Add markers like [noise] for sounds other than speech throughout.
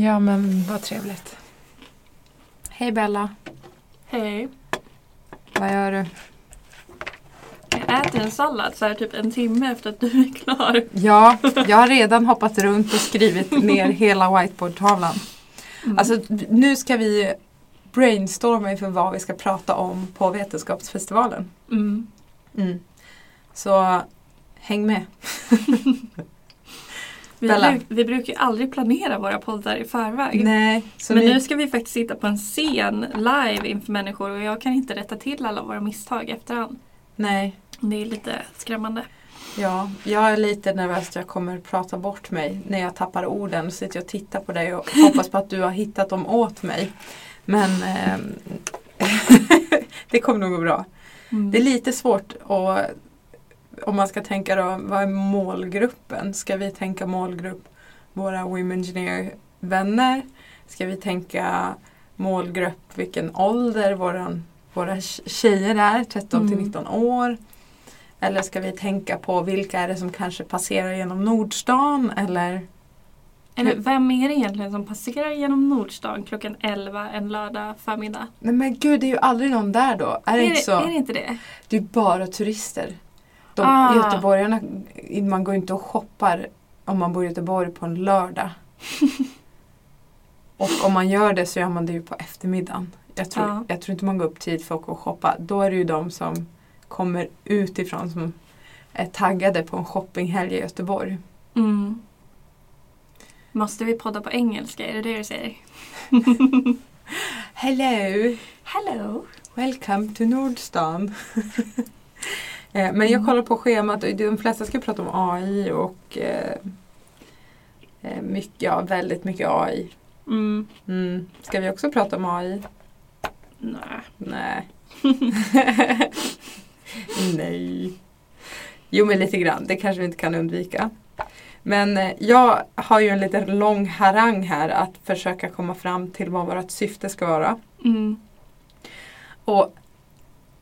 Ja men vad trevligt. Hej Bella, Hej. vad gör du? Jag äter en sallad så här typ en timme efter att du är klar. Ja, jag har redan hoppat runt och skrivit ner hela whiteboardtavlan. Mm. Alltså nu ska vi brainstorma inför vad vi ska prata om på Vetenskapsfestivalen. Mm. Mm. Så häng med. [laughs] Vi, bruk, vi brukar ju aldrig planera våra poddar i förväg. Nej, Men ni, nu ska vi faktiskt sitta på en scen live inför människor och jag kan inte rätta till alla våra misstag efterhand. nej, Det är lite skrämmande. ja, jag är lite nervös att jag kommer prata bort mig när jag tappar orden. Så sitter jag och tittar på dig och [laughs] hoppas på att du har hittat dem åt mig. Men ehm, [laughs] det kommer nog gå bra. Mm. Det är lite svårt att, om man ska tänka då, vad är målgruppen? Ska vi tänka målgrupp våra Women Engineer vänner? Ska vi tänka målgrupp vilken ålder våran, våra tj- tjejer är, 13 till Mm. 19 år? Eller ska vi tänka på vilka är det som kanske passerar genom Nordstan? Eller Eller vem är det egentligen som passerar genom Nordstan klockan 11 en lördag förmiddag? Nej men gud, det är ju aldrig någon där då. Är det är, inte så? är det inte det? Det är bara turister. De, Ah. Göteborgarna, man går inte och shoppar om man bor i Göteborg på en lördag. [laughs] och om man gör det så gör man det ju på eftermiddagen. Jag tror, Ja. jag tror inte man går upp tid för att gå och shoppa. Då är det ju de som kommer utifrån som är taggade på en shoppinghelg i Göteborg. Mm. Måste vi podda på engelska? Är det det du säger? [laughs] Hello! Hello! Welcome to Nordstan. [laughs] Eh, Men jag kollar på schemat och de flesta ska prata om AI och eh, eh, mycket, ja, väldigt mycket AI. Mm. Mm. Ska vi också prata om AI? Nej. Nej. [laughs] Nej. Jo men lite grann, det kanske vi inte kan undvika. Men eh, jag har ju en liten lång harang här att försöka komma fram till vad vårt syfte ska vara. Mm. Och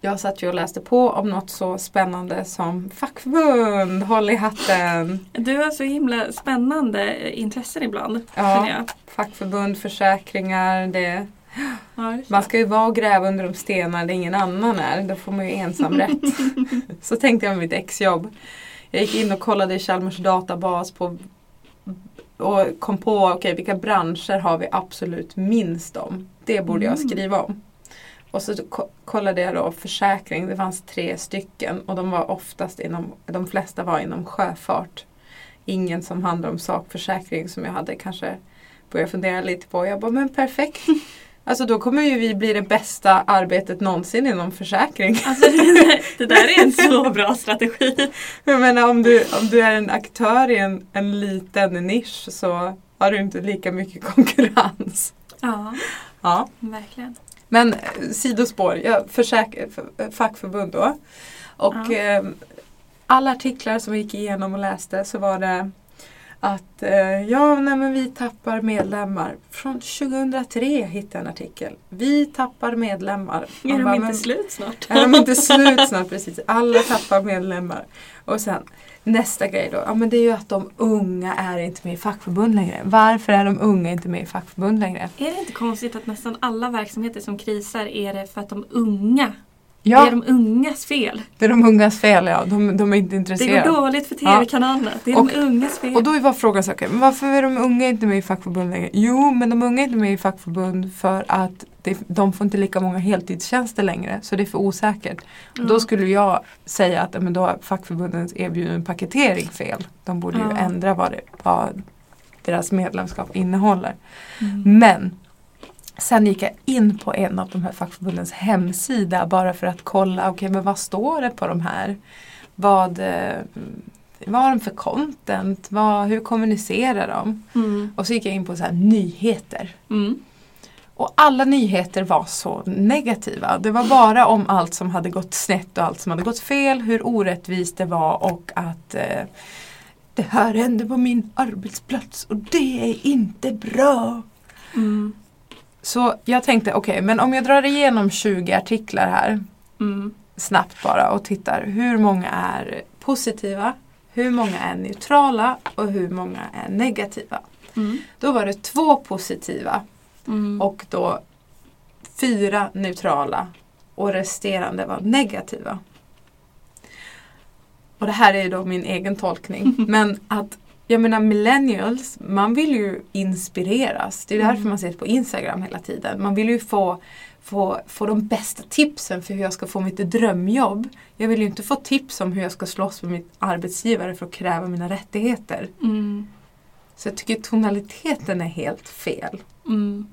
jag satt ju och läste på om något så spännande som fackförbund, håll i hatten. Du har så himla spännande intressen ibland. Ja. jag. Fackförbund, försäkringar, det. Ja, Man ska ju vara och gräva under de stenar där ingen annan är. Då får man ju ensamrätt. [laughs] så tänkte jag med mitt exjobb. Jag gick in och kollade i Chalmers databas på och kom på okej vilka branscher har vi absolut minst om. Det borde jag Mm. skriva om. Och så ko- kollade jag då försäkring, det fanns tre stycken och de var oftast inom, de flesta var inom sjöfart. Ingen som handlar om sakförsäkring som jag hade kanske börjat fundera lite på. Jag bara, men perfekt. [laughs] Alltså då kommer ju vi bli det bästa arbetet någonsin inom försäkring. [laughs] Alltså, det, det där är en så bra strategi. [laughs] Jag menar om du, om du är en aktör i en, en liten nisch så har du inte lika mycket konkurrens. Ja, Ja. verkligen. Men eh, sidospår, jag försäk, fackförbund då. Och Ja. eh, alla artiklar som vi gick igenom och läste så var det att eh, ja, nej, men vi tappar medlemmar. Från 2003 hittade jag en artikel. Vi tappar medlemmar. Är de bara, inte men- slut snart? är de inte slut snart precis? Alla tappar medlemmar. Och sen nästa grej då, ja men det är ju att de unga är inte med i fackförbund längre. Varför är de unga inte med i fackförbund längre? Är det inte konstigt att nästan alla verksamheter som krisar är det för att de unga, det Ja, är de ungas fel. det är de ungas fel ja. De, de är inte Det intresserade. går dåligt för tv-kanalerna. Det är Och- de ungas fel. Och då var frågan så okej, men varför är de unga inte med i fackförbund längre? Jo, men de unga är inte med i fackförbund för att det, de får inte lika många heltidstjänster längre. Så det är för osäkert. Ja. Då skulle jag säga att ja, men då är fackförbundens erbjuden paketering fel. De borde ju Ja. ändra vad, det, vad deras medlemskap innehåller. Mm. Men sen gick jag in på en av de här fackförbundens hemsida bara för att kolla, okej men vad står det på de här? Vad, eh, vad har de för content? Vad, hur kommunicerar de? Mm. Och så gick jag in på så här, nyheter. Mm. Och alla nyheter var så negativa. Det var bara om allt som hade gått snett och allt som hade gått fel, hur orättvist det var och att eh, det här hände på min arbetsplats och det är inte bra. Mm. Så jag tänkte, okej, men om jag drar igenom 20 artiklar här Mm. snabbt bara och tittar hur många är positiva, hur många är neutrala och hur många är negativa. Mm. Då var det två positiva Mm. och då fyra neutrala och resterande var negativa. Och det här är ju då min egen tolkning. [laughs] Men att jag menar millennials, man vill ju inspireras. Det är därför Mm. man ser det på Instagram hela tiden. Man vill ju få, få, få de bästa tipsen för hur jag ska få mitt drömjobb. Jag vill ju inte få tips om hur jag ska slåss med min arbetsgivare för att kräva mina rättigheter. Mm. Så jag tycker tonaliteten är helt fel. Mm.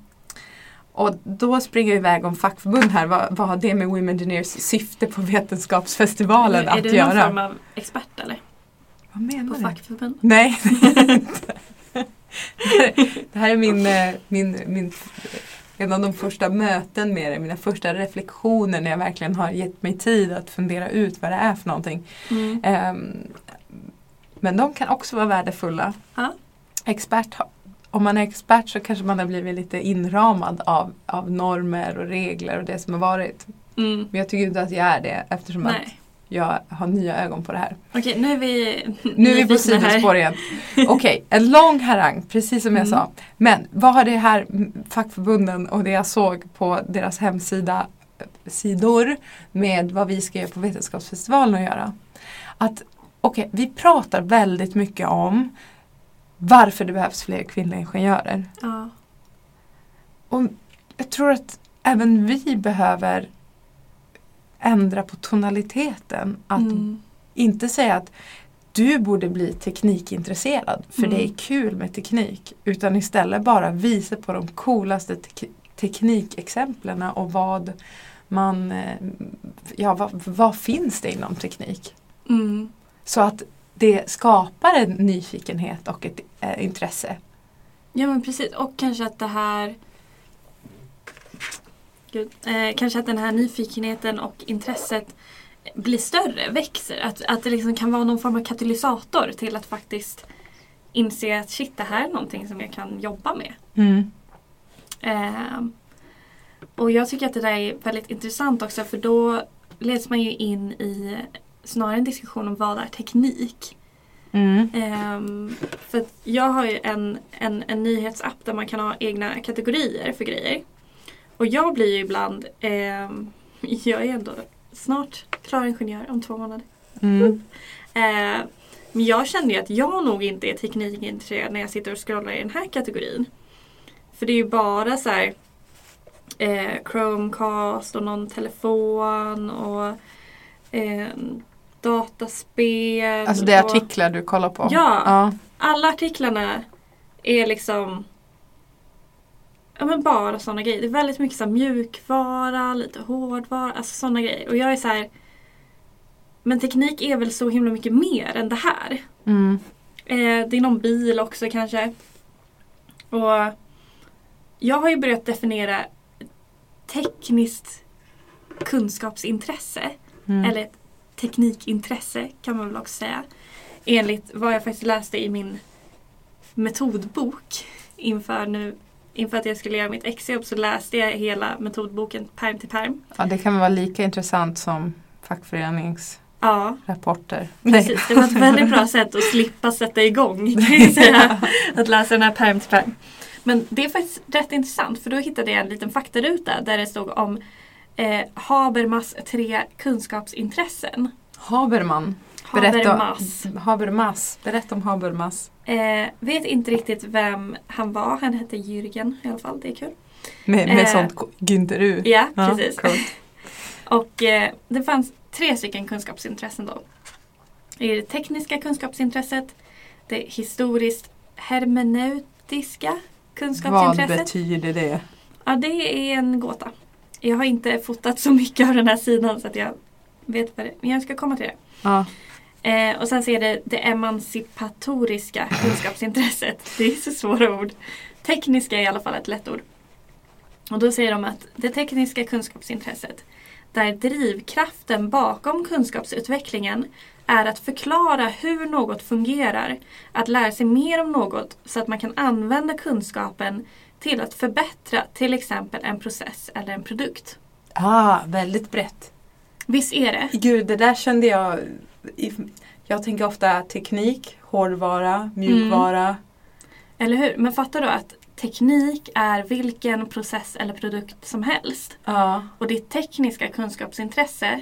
Och då springer jag iväg om fackförbund här. Vad, vad har det med Women Engineers syfte på Vetenskapsfestivalen är att du någon göra? form av expert eller? Vad menar På du? fackförbund? Nej, [laughs] det här är min, eh, min, min, en av de första möten med det, mina första reflektioner när jag verkligen har gett mig tid att fundera ut vad det är för någonting. Mm. Ehm, Men de kan också vara värdefulla. Ja. Expert, om man är expert så kanske man har blivit lite inramad av, av normer och regler och det som har varit. Mm. Men jag tycker inte att jag är det eftersom att Nej. Jag har nya ögon på det här. Okej, nu är vi Nu är vi på sidospår igen. Okej, en lång harang, precis som jag Mm. sa. Men vad har det här fackförbunden och det jag såg på deras hemsida sidor med vad vi ska göra på Vetenskapsfestivalen att göra? Att okej, vi pratar väldigt mycket om varför det behövs fler kvinnliga ingenjörer. Ja. Och jag tror att även vi behöver ändra på tonaliteten. Att Mm. inte säga att du borde bli teknikintresserad för Mm. det är kul med teknik. Utan istället bara visa på de coolaste tek- teknikexemplen och vad man, eh, ja vad, vad finns det inom teknik? Mm. Så att det skapar en nyfikenhet och ett eh, intresse. Ja men precis och kanske att det här Gud, eh, Kanske att den här nyfikenheten och intresset blir större, växer. Att, att det liksom kan vara någon form av katalysator till att faktiskt inse att shit det här är någonting som jag kan jobba med. Eh, och jag tycker att det där är väldigt intressant också för då leds man ju in i snarare en diskussion om vad är teknik. Mm. Ehm, för jag har ju en, en, en nyhetsapp där man kan ha egna kategorier för grejer. Och jag blir ju ibland, ehm, jag är ändå snart klar ingenjör om två månader. Mm. Eh, men jag känner ju att jag nog inte är teknikintresserad när jag sitter och scrollar i den här kategorin. För det är ju bara så här eh, Chromecast och någon telefon och eh, dataspel. Alltså det är och artiklar du kollar på? Ja. ja. Alla artiklarna är liksom Ja men bara sådana grejer. Det är väldigt mycket så mjukvara, lite hårdvara, alltså sådana grejer. Och jag är så här. Men teknik är väl så himla mycket mer än det här. Mm. Eh, det är någon bil också kanske. Och jag har ju börjat definiera tekniskt kunskapsintresse. Mm. Eller teknikintresse kan man väl också säga. Enligt vad jag faktiskt läste i min metodbok inför, nu, inför att jag skulle göra mitt exjobb så läste jag hela metodboken perm till perm. ja, det kan vara lika intressant som fackföreningsrapporter. Ja, precis. Det var ett väldigt bra sätt att slippa sätta igång säga, [laughs] att läsa den här perm till perm. Men det är faktiskt rätt intressant för då hittade jag en liten faktaruta där det stod om eh, Habermas tre kunskapsintressen. Haberman. Berätta, Habermas. Habermas. Berätta om Habermas. Eh, vet inte riktigt vem han var. Han hette Jürgen i alla fall. Det är kul. Med, med Eh, sånt Günther U. Ja, precis. [laughs] Och eh, det fanns tre stycken kunskapsintressen då. Det är det tekniska kunskapsintresset, det historiskt hermeneutiska Vad kunskapsintresset. betyder det? Ja, det är en gåta. Jag har inte fotat så mycket av den här sidan så att jag vet vad det är. Men jag ska komma till det. Ja. Eh, och sen så är det det emancipatoriska [laughs] kunskapsintresset. Det är så svåra ord. Tekniska är i alla fall ett lätt ord. Och då säger de att det tekniska kunskapsintresset där drivkraften bakom kunskapsutvecklingen är att förklara hur något fungerar, att lära sig mer om något så att man kan använda kunskapen till att förbättra till exempel en process eller en produkt. Ah, väldigt brett. Visst är det? Gud, det där kände jag. Jag tänker ofta teknik, hårdvara, mjukvara. Eller hur? Men fatta då att teknik är vilken process eller produkt som helst. Ja. Och ditt tekniska kunskapsintresse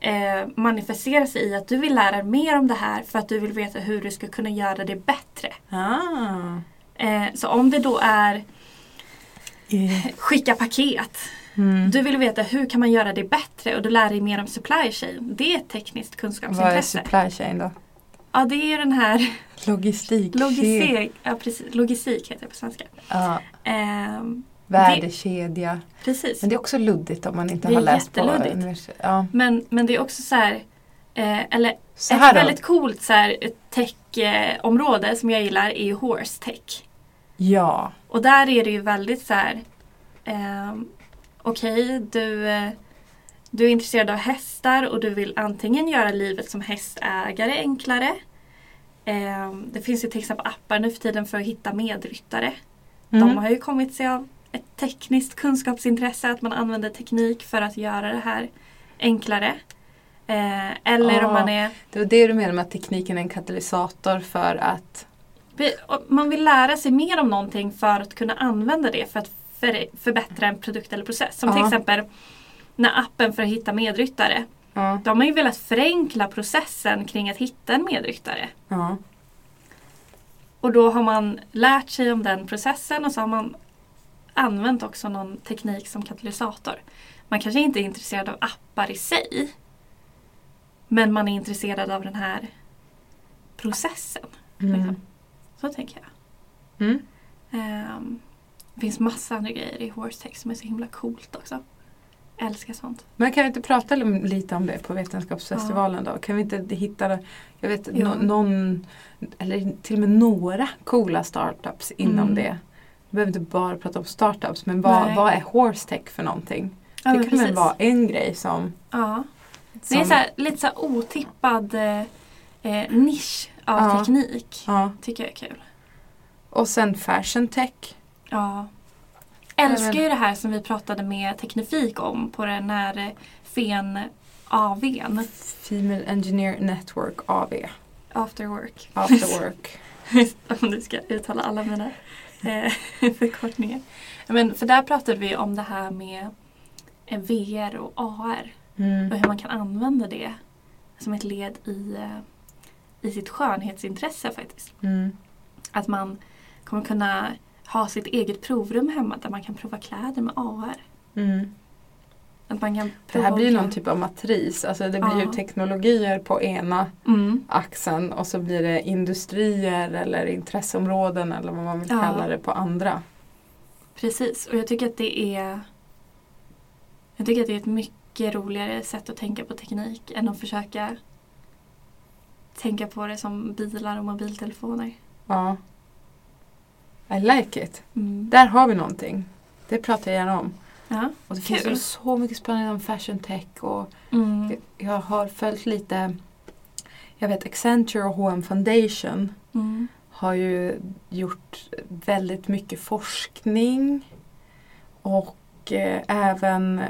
eh, manifesterar sig i att du vill lära dig mer om det här för att du vill veta hur du ska kunna göra det bättre. Ah. Eh, så om det då är skicka paket. Mm. Du vill veta hur kan man göra det bättre och du lär dig mer om supply chain. Det är ett tekniskt Vad är kunskapsintresse. supply chain då? Ja det är ju den här [laughs] Logistik. logistik, ja, precis, logistik heter det på svenska. Ja. Ehm, Värdekedja. precis. Men det är också luddigt om man inte Det har läst på universitet. Ja. Men, men det är också så här, eh, eller Så ett väldigt coolt så här, tech-område som jag gillar är ju horse tech. Ja. Och där är det ju väldigt så här, ehm, okej du, eh, du är intresserad av hästar och du vill antingen göra livet som hästägare enklare. Ehm, det finns ju till exempel appar nu för tiden för att hitta medryttare. Mm. De har ju kommit sig av ett tekniskt kunskapsintresse, att man använder teknik för att göra det här enklare. Eh, eller Ah. om man är Det var det du menade med att tekniken är en katalysator för att... man vill lära sig mer om någonting för att kunna använda det för att för, förbättra en produkt eller process. Som till exempel när appen för att hitta medryttare. De har ju velat förenkla processen kring att hitta en medryttare. Och då har man lärt sig om den processen och så har man använt också någon teknik som katalysator. Man kanske inte är intresserad av appar i sig. Men man är intresserad av den här processen. Mm. Liksom. Så tänker jag. Mm. Ehm, det finns massa andra grejer i Horse Tech som är så himla coolt också. Jag älskar sånt. Men kan vi inte prata li- lite om det på Vetenskapsfestivalen då? Kan vi inte hitta, jag vet, nå- någon, eller till och med några coola startups inom Mm. det. Vi behöver inte bara prata om startups, men vad, vad är horse tech för någonting? Ja, det kan väl vara en grej som... Ja. Det som är så här, lite så otippad eh, eh, nisch av Ja. teknik. ja. Tycker jag är kul. Och sen fashion tech. Ja. Älskar ju det här som vi pratade med Teknifik om på den här eh, FEN AWn. Female Engineer Network AB. After work. After [laughs] work. om du ska uttala alla mina eh, [laughs] förkortningar. Men, för där pratade vi om det här med eh, VR och AR. Och Mm. hur man kan använda det som ett led i, i sitt skönhetsintresse faktiskt. Mm. Att man kommer kunna ha sitt eget provrum hemma där man kan prova kläder med AR. Mm. Att man kan Det här blir ju någon typ av matris. Alltså det blir ju Ja. teknologier på ena Mm. axeln och så blir det industrier eller intresseområden eller vad man vill Ja. kalla det på andra. Precis, och jag tycker att det är Jag tycker att det är ett mycket roligare sätt att tänka på teknik än att försöka tänka på det som bilar och mobiltelefoner. Ja. I like it. Mm. Där har vi någonting. Det pratar jag gärna om. Ja. Och det finns Kul. ju så mycket spännande om fashion tech och Mm. jag har följt lite jag vet Accenture och H&M Foundation Mm. har ju gjort väldigt mycket forskning och eh, även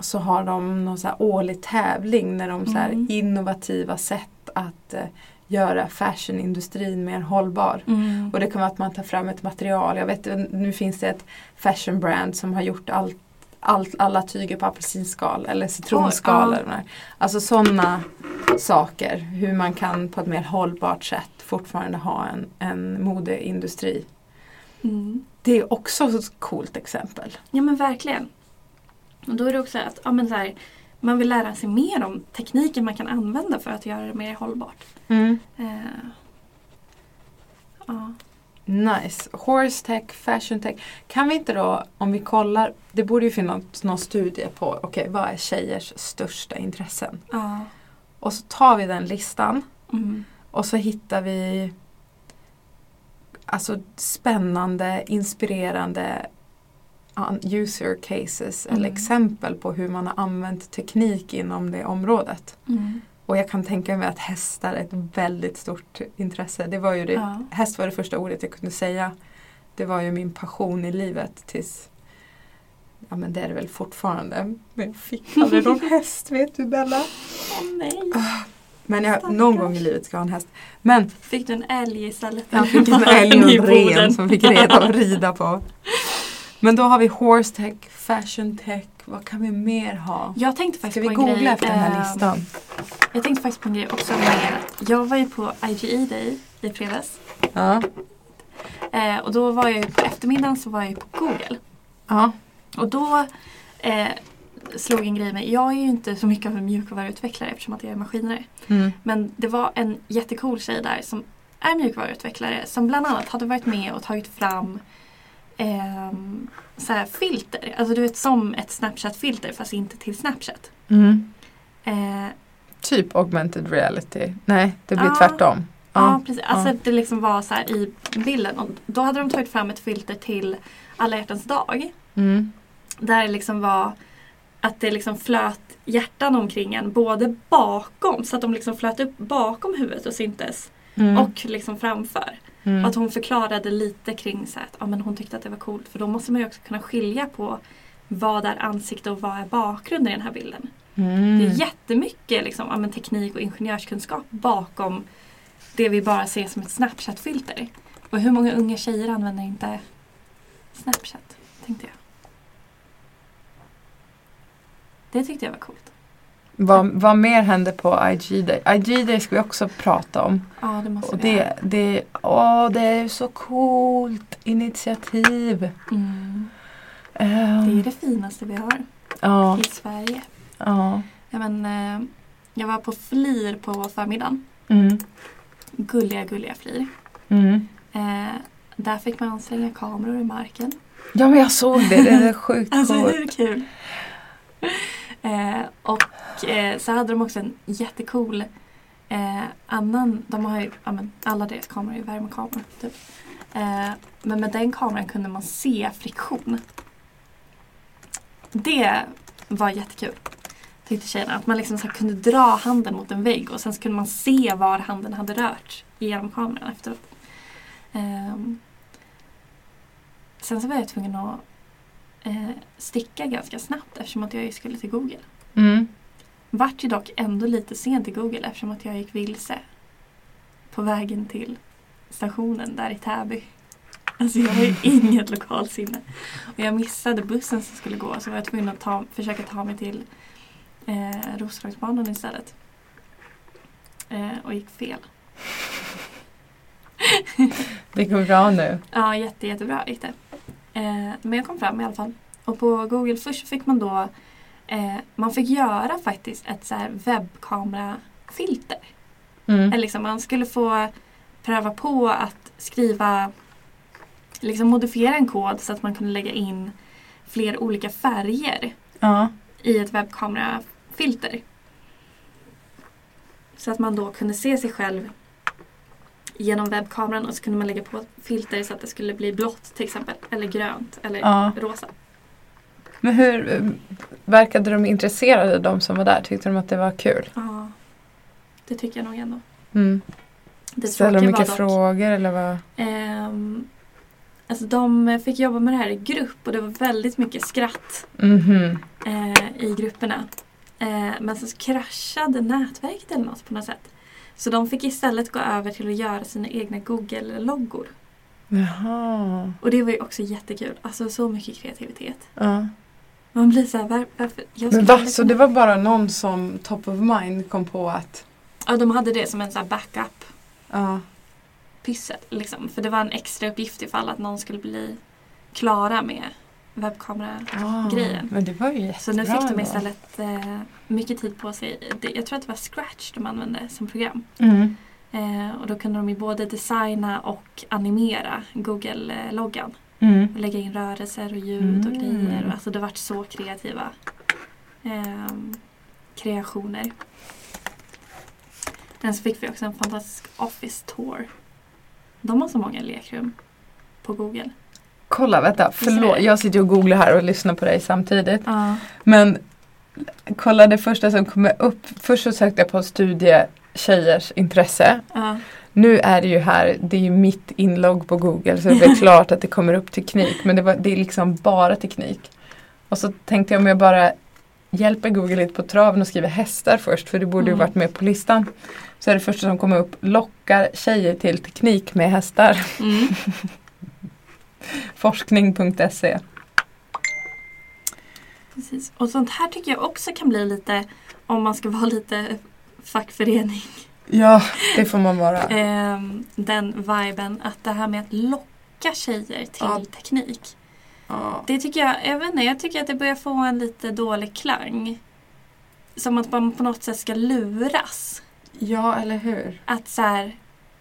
så har de någon så årlig tävling när de så här Mm. innovativa sätt att eh, göra fashionindustrin mer hållbar. Mm. Och det kan vara att man tar fram ett material. Jag vet nu finns det ett fashion brand som har gjort allt allt, alla tyger på apelsinskal eller citronskal. Det är. Alltså sådana saker. Hur man kan på ett mer hållbart sätt fortfarande ha en, en modeindustri. Mm. Det är också ett coolt exempel. Ja men verkligen. Och då är det också att ja, men så här, man vill lära sig mer om tekniken man kan använda för att göra det mer hållbart. Eh, ja. Nice. Horse tech, fashion tech. Kan vi inte då, om vi kollar, det borde ju finnas någon studie på, okej vad är tjejers största intressen? Ja. Och så tar vi den listan Mm. och så hittar vi alltså spännande, inspirerande an- user cases eller Mm. exempel på hur man har använt teknik inom det området. Mm. Och jag kan tänka mig att hästar är ett väldigt stort intresse. Det var ju det, Ja. Häst var det första ordet jag kunde säga. Det var ju min passion i livet tills Ja men det är det väl fortfarande. Men jag fick [laughs] aldrig någon häst vet du Bella. Åh nej. Men jag, Stackars. någon gång i livet ska jag ha en häst. Men Fick du en älg istället? jag fick en Eller älg [laughs] och en ren som fick reda att rida på. [laughs] Men då har vi horse tech, fashion tech. Vad kan vi mer ha? Jag tänkte Ska faktiskt vi på en googla grej. efter den här eh, listan? Jag tänkte faktiskt på en grej också. Jag var ju på IGE Day i fredags. Ja. Eh, och då var jag på eftermiddagen så var jag ju på Google. ja. Och då eh, slog en grej mig. Jag är ju inte så mycket av en mjukvaruutvecklare eftersom att jag är maskinare. Mm. Men det var en jättecool tjej där som är mjukvaruutvecklare som bland annat hade varit med och tagit fram ehm, så här filter. Alltså du vet som ett Snapchat-filter fast inte till Snapchat. Mm. Eh, Typ augmented reality. Nej, det blir Ja. tvärtom. Ja, Ja. precis. Alltså det liksom var så här i bilden. Och då hade de tagit fram ett filter till alla hjärtans dag. Mm. Där det liksom var att det liksom flöt hjärtan omkring en både bakom så att de liksom flöt upp bakom huvudet och syntes Mm. och liksom framför. Mm. Att hon förklarade lite kring så att ja, men hon tyckte att det var coolt för då måste man ju också kunna skilja på vad är ansikte och vad är bakgrund i den här bilden. mm. Det är jättemycket liksom, ja, men teknik och ingenjörskunskap bakom det vi bara ser som ett Snapchat-filter. Och hur många unga tjejer använder inte Snapchat? Tänkte jag. Det tyckte jag var coolt. Vad, vad mer hände på IG Day? IG Day ska vi också prata om. Ja, det måste Och vi det, det, åh, det är så coolt initiativ. Mm. Ehm, Det är det finaste vi har ja, i Sverige. ja. Ja, men, eh, jag var på FLIR på förmiddagen. Mm, Gulliga, gulliga FLIR. mm. Eh, där fick man slänga kameror i marken. Ja men jag såg det, det är [laughs] sjukt Alltså coolt. hur kul? Eh, och eh, så hade de också en jättecool eh, annan, de har ju, ja, men alla deras kameror är ju värmekameror. Typ. Eh, men med den kameran kunde man se friktion. Det var jättekul. Tyckte tjejerna. Att man liksom så kunde dra handen mot en vägg och sen så kunde man se var handen hade rört genom kameran efteråt. Ehm, sen så var jag tvungen att eh, sticka ganska snabbt eftersom att jag skulle till Google. Mm. Vart ju dock ändå lite sent till Google eftersom att jag gick vilse på vägen till stationen där i Täby. Alltså jag har ju [laughs] inget lokalsinne. Och jag missade bussen som skulle gå så var jag tvungen att ta, försöka ta mig till eh, Roslagsbanan istället. Eh, och gick fel. Det går bra nu. Ja, jätte, jättebra gick det. Eh, men jag kom fram i alla fall. Och på Google först fick man då eh, man fick göra faktiskt ett så här webbkamerafilter. Mm. Eller liksom man skulle få pröva på att skriva, liksom modifiera en kod så att man kunde lägga in fler olika färger Ja. i ett webbkamerafilter. Så att man då kunde se sig själv genom webbkameran och så kunde man lägga på filter så att det skulle bli blått till exempel. Eller grönt eller Ja. rosa. Men hur eh, verkade de intresserade de som var där? Tyckte de att det var kul? Ja, det tycker jag nog ändå. Mm. Det Ställde de mycket dock- frågor eller vad? Ehm, alltså de fick jobba med det här i grupp och det var väldigt mycket skratt Mhm. eh, i grupperna. Eh, men så kraschade nätverket eller något på något sätt. Så de fick istället gå över till att göra sina egna Google-loggor. Jaha. Och det var ju också jättekul. Alltså så mycket kreativitet. Ja. Man blir såhär, var, varför? Men va? Så det var bara någon som top of mind kom på att Ja, de hade det som en sån här backup ja. pyssel. Liksom. För det var en extra uppgift ifall att någon skulle bli klara med webbkamera. Ah, Grejen. Men det var ju jättebra Så nu fick de istället eh, mycket tid på sig. Det, jag tror att det var Scratch de använde som program. Mm. Eh, och då kunde de ju både designa och animera Google-loggan. Mm. Och lägga in rörelser och ljud och Mm. grejer. Alltså det vart så kreativa ehm, kreationer. Sen så fick vi också en fantastisk Office Tour. De har så många lekrum på Google. Kolla, vänta. Förlåt. Jag sitter och googlar här och lyssnar på dig samtidigt. Ja. Men kolla det första som kommer upp. Först så sökte jag på studie tjejers intresse. Ja. Nu är det ju här, det är ju mitt inlogg på Google så det är [laughs] klart att det kommer upp teknik men det, var, det är liksom bara teknik. Och så tänkte jag om jag bara hjälper Google lite på traven och skriver hästar först för det borde ju Mm. varit med på listan. Så är det första som kommer upp lockar tjejer till teknik med hästar. Mm. [laughs] Forskning.se Precis. Och sånt här tycker jag också kan bli lite, om man ska vara [laughs] lite fackförening, Ja, det får man vara. ehm, den viben att det här med att locka tjejer till Ja. teknik. Ja. Det tycker jag, jag vet inte, jag tycker att det börjar få en lite dålig klang. Som att man på något sätt ska luras. ja, eller hur? Att så här,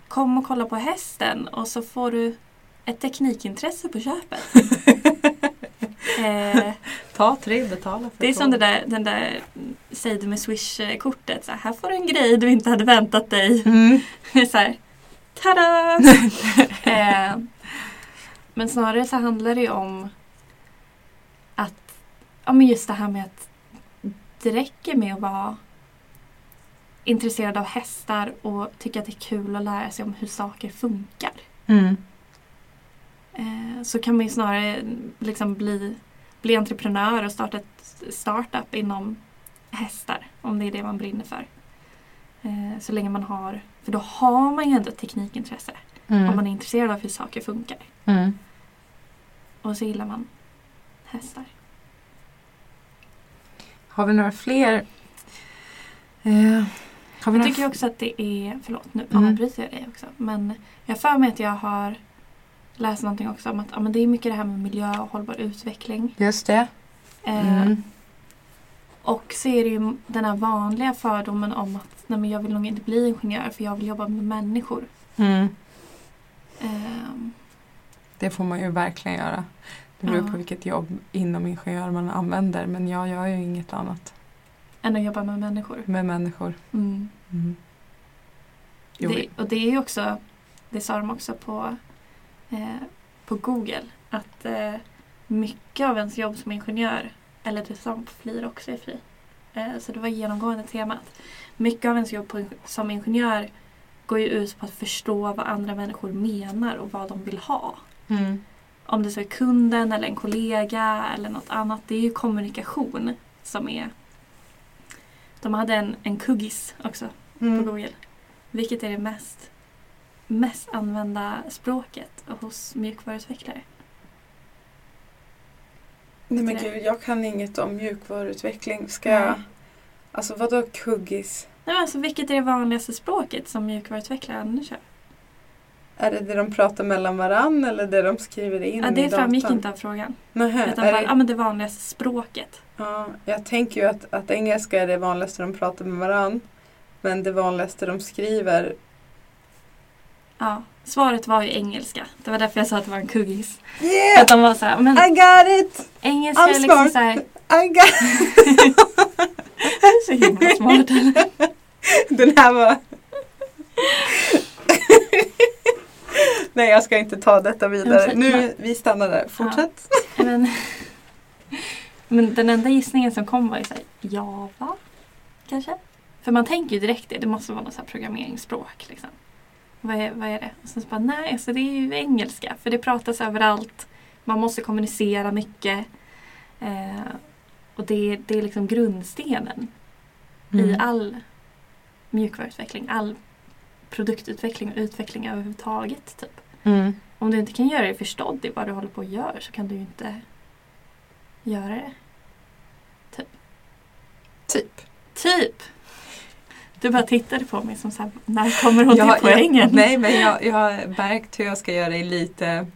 kom och kolla på hästen och så får du ett teknikintresse på köpet. [laughs] eh, Ta tre, betala för det är som det där, den där säg du med Swish-kortet. Så här, här får du en grej du inte hade väntat dig. Mm. så här, tada! [laughs] eh, men snarare så handlar det ju om att, ja men just det här med att det räcker med att vara intresserad av hästar och tycka att det är kul att lära sig om hur saker funkar. Mm. Eh, så kan man ju snarare liksom bli, bli entreprenör och starta ett startup inom hästar. Om det är det man brinner för. Eh, så länge man har, för då har man ju ändå ett teknikintresse. Mm. Om man är intresserad av hur saker funkar. Mm. Och så gillar man hästar. Har vi några fler? Eh, har vi Jag tycker också att det är, förlåt nu Mm. avbryter jag dig också. Men jag för mig att jag har läst någonting också om att ja, men det är mycket det här med miljö och hållbar utveckling. Just det. Eh, Mm. Och så är det ju den här vanliga fördomen om att nej, men jag vill nog inte bli ingenjör för jag vill jobba med människor. Mm. Ehm, Det får man ju verkligen göra. Det beror Ja. på vilket jobb inom ingenjör man använder. Men jag gör ju inget annat än att jobba med människor. med människor. Mm. Mm. Jo, Det, och det är ju också, det sa de också på, eh, på Google, att eh, mycket av ens jobb som ingenjör, eller det sa de på FLIR också i FRI, eh, så det var genomgående temat. Mycket av ens jobb på, som ingenjör går ju ut på att förstå vad andra människor menar och vad de vill ha. Mm. Om det så är kunden eller en kollega eller något annat. Det är ju kommunikation som är... De hade en, en kuggis också på Mm. Google. Vilket är det mest, mest använda språket hos mjukvaruutvecklare? Nej men Det- gud, jag kan inget om mjukvaruutveckling. Ska Nej. jag... Alltså vadå kuggis? Nej, men alltså, vilket är det vanligaste språket som mjukvaruutvecklare använder sig? Är det det de pratar mellan varann eller det de skriver in Ja, i det framgick inte av frågan. Nähä, Utan bara, det... ja, men det vanligaste språket. ja, jag tänker ju att, att engelska är det vanligaste de pratar med varann. Men det vanligaste de skriver Ja, svaret var ju engelska. Det var därför jag sa att det var en kuggis. Yeah! att de var så här, men I got it! engelska I'm är liksom smart. så här, I got [laughs] så himla smart. eller? Den här var... Nej jag ska inte ta detta vidare. Nu, vi stannar där. Fortsätt. Men, men den enda gissningen som kom var ju såhär Java, kanske? För man tänker ju direkt det, det måste vara något så programmeringsspråk. Liksom. Vad, är, vad är det? Och sen så bara, nej, alltså det är ju engelska. För det pratas överallt. Man måste kommunicera mycket. Eh, och det, det är liksom grundstenen i Mm. all mjukvaruutveckling, all produktutveckling och utveckling överhuvudtaget. Typ. Mm. Om du inte kan göra dig förstådd i vad du håller på att göra så kan du ju inte göra det. Typ. Typ! Du bara tittade på mig som såhär, när kommer hon Jag- till poängen? Jag, nej men jag, jag har märkt hur jag ska göra dig lite,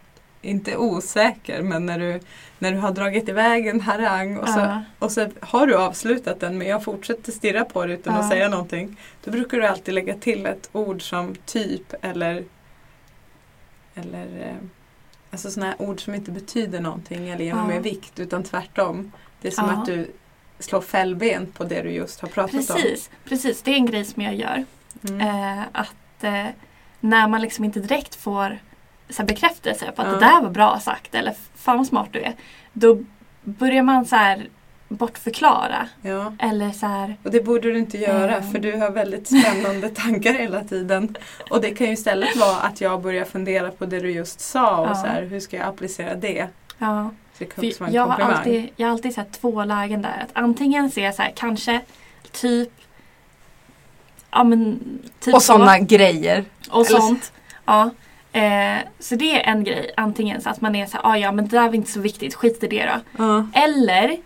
inte osäker, men när du, när du har dragit iväg en harang och så, och så har du avslutat den men jag fortsätter stirra på det utan Ja. att säga någonting. Då brukar du alltid lägga till ett ord som typ eller eller eh, alltså sådana ord som inte betyder någonting eller ger Ja. mer vikt utan tvärtom. Det är som Ja. att du slår fällben på det du just har pratat om. Precis, precis, det är en grej som jag gör. Mm. Eh, att eh, när man liksom inte direkt får så här, bekräftelse på att Ja. det där var bra sagt eller fan vad smart du är. Då börjar man så här bortförklara. Ja. Eller så här, Och det borde du inte göra Mm. för du har väldigt spännande [laughs] tankar hela tiden. Och det kan ju istället vara att jag börjar fundera på det du just sa och Ja. så här, hur ska jag applicera det? Ja. Så en jag, har alltid, jag har alltid sett två lägen där. Att antingen ser jag så här, kanske typ Ja men typ och så. sådana grejer. Och Eller- sånt. Ja. Eh, så det är en grej. Antingen så att man är så här, ah, ja men det där var inte så viktigt, skit i det då. Ja. Eller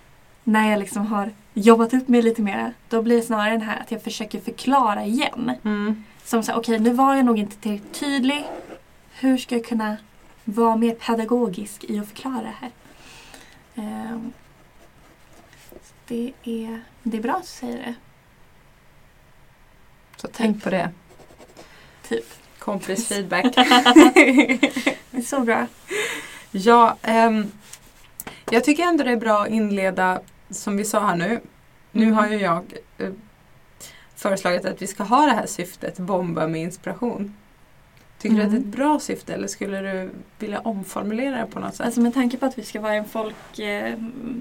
när jag liksom har jobbat upp mig lite mer. Då blir det snarare den här att jag försöker förklara igen. Mm. Som så här, okej nu var jag nog inte tillräckligt tydlig. Hur ska jag kunna vara mer pedagogisk i att förklara det här? Ehm, det, är, det är bra att du säger det. Så tänk på det. Typ. Kompis feedback. [laughs] Det är så bra. ja, ehm, jag tycker ändå det är bra att inleda som vi sa här nu. Nu har ju jag eh, föreslagit att vi ska ha det här syftet, bomba med inspiration. Tycker du att det är Mm. ett bra syfte eller skulle du vilja omformulera det på något sätt? Alltså med tanke på att vi ska vara en folk, eh,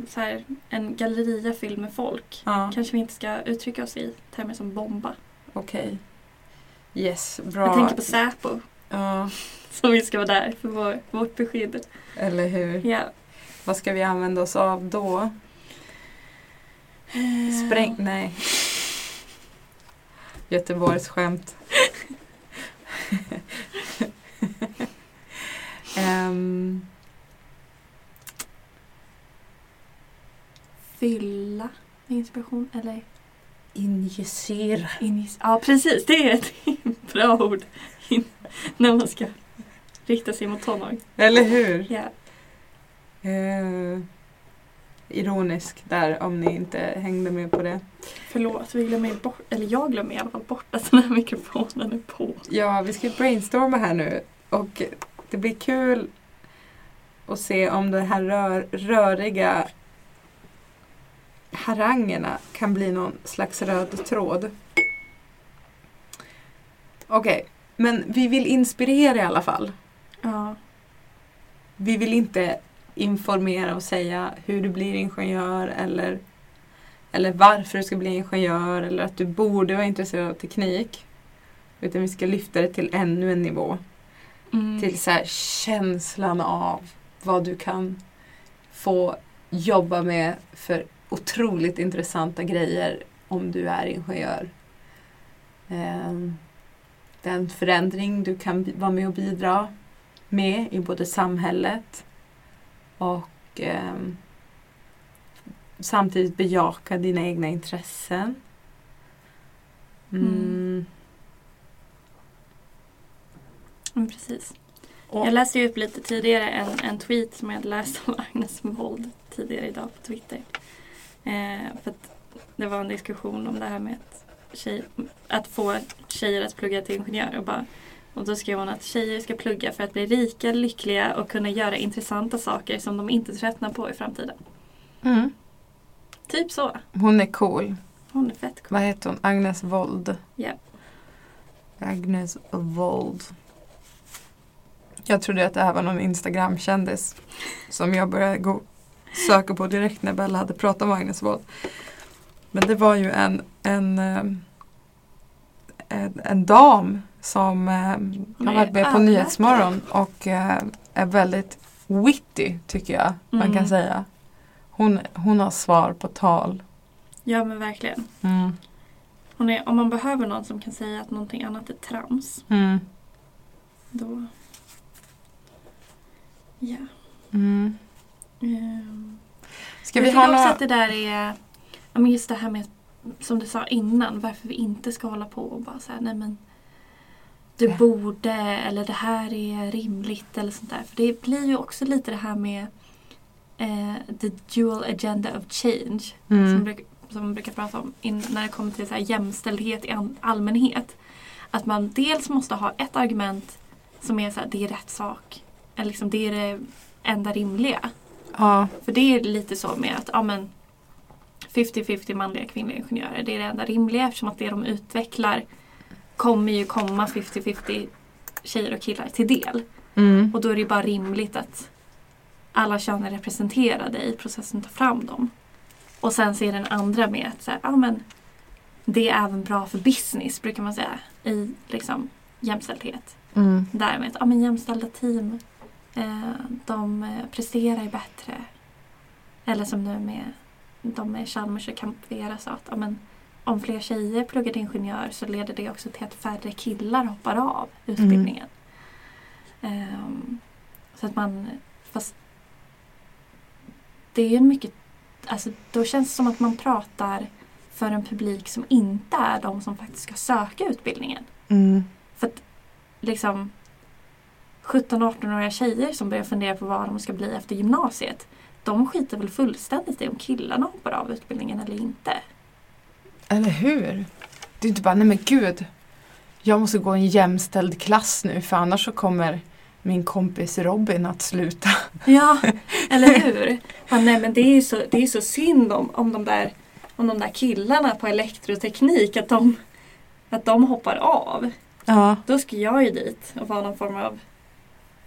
så här, en galleria fylld med folk. ja, Kanske vi inte ska uttrycka oss i termer som bomba. okej. Yes, bra. Jag tänker på Säpo. Ja, Som vi ska vara där för vår, vårt beskydd. eller hur? Ja. Vad ska vi använda oss av då? Spräng... Nej. Göteborgs skämt. Ehm, Fylla med inspiration eller injicera. injis- Ja precis, det är ett [laughs] bra ord. In- När man ska rikta sig mot tonåring. Eller hur? Ja. Eh, ironisk där om ni inte hängde med på det. Förlåt, vi glömmer bort, eller jag glömmer i alla fall bort att den här mikrofonen är på. Ja, vi ska brainstorma här nu och det blir kul att se om de här rör, röriga harangerna kan bli någon slags röd tråd. Okej, men vi vill inspirera i alla fall. Ja. Vi vill inte informera och säga hur du blir ingenjör eller, eller varför du ska bli ingenjör eller att du borde vara intresserad av teknik. Utan vi ska lyfta det till ännu en nivå. Mm. Till så här känslan av vad du kan få jobba med för otroligt intressanta grejer om du är ingenjör. Ehm, Den förändring du kan vara med och bidra med i både samhället och ehm, samtidigt bejaka dina egna intressen. Mm. Mm. Precis. Och, Jag läste ju upp lite tidigare en, en tweet som jag hade läst av [laughs] Agnes Wold tidigare idag på Twitter. Eh, för att det var en diskussion om det här med att, tjej, att få tjejer att plugga till ingenjör. Och, bara, och då skrev hon att tjejer ska plugga för att bli rika, lyckliga och kunna göra intressanta saker som de inte tröttnar på i framtiden. mm. Typ så. Hon är cool. Hon är fett cool. Vad heter hon? Agnes Wold. Ja. Agnes Wold. Jag trodde att det här var någon Instagram-kändis som jag började gå söka på direkt när Bella hade pratat om Agnes Wold. Men det var ju en, en, ehm, en, en dam som Hon har varit med på. Nyhetsmorgon och eh, är väldigt witty tycker jag man Mm. kan säga. Hon, hon har svar på tal. ja men verkligen. Mm. Hon är, om man behöver någon som kan säga att någonting annat är trams. Mm. Då... Ja. Mm. Ehm. Ska jag vi tycker ha också några... att det där är, ja men just det här med, som du sa innan, varför vi inte ska hålla på och bara säga nej men du borde eller det här är rimligt eller sånt där. För det blir ju också lite det här med eh, the dual agenda of change. Som, Mm. bruk, som man brukar prata om in, när det kommer till så här jämställdhet i allmänhet. Att man dels måste ha ett argument som är så här, det är rätt sak. Eller liksom, det är det enda rimliga. Ja. För det är lite så med att ja, men 50-50 manliga och kvinnliga ingenjörer. Det är det enda rimliga eftersom att det de utvecklar kommer ju komma 50-50 tjejer och killar till del. Mm. Och då är det ju bara rimligt att alla kön är representerade i processen att ta fram dem. Och sen ser den andra med att så här, ja, men det är även bra för business brukar man säga i liksom, jämställdhet. Mm. Därmed ja, men jämställda team Eh, de eh, presterar ju bättre. Eller som nu med de med Chalmers och Camp Vera sa att ja, men, om fler tjejer pluggar till ingenjör så leder det också till att färre killar hoppar av utbildningen. Ehm, så att man, fast det är ju mycket, alltså då känns det som att man pratar för en publik som inte är de som faktiskt ska söka utbildningen. Mm. För att liksom 17-18-åriga tjejer som börjar fundera på vad de ska bli efter gymnasiet. De skiter väl fullständigt i om killarna hoppar av utbildningen eller inte. Eller hur? Det är inte bara, nej men gud. Jag måste gå en jämställd klass nu för annars så kommer min kompis Robin att sluta. Ja, eller hur? Ja, nej, men det är ju så, det är så synd om, om, de där, om de där killarna på elektroteknik att de, att de hoppar av. Ja. Då ska jag ju dit och vara någon form av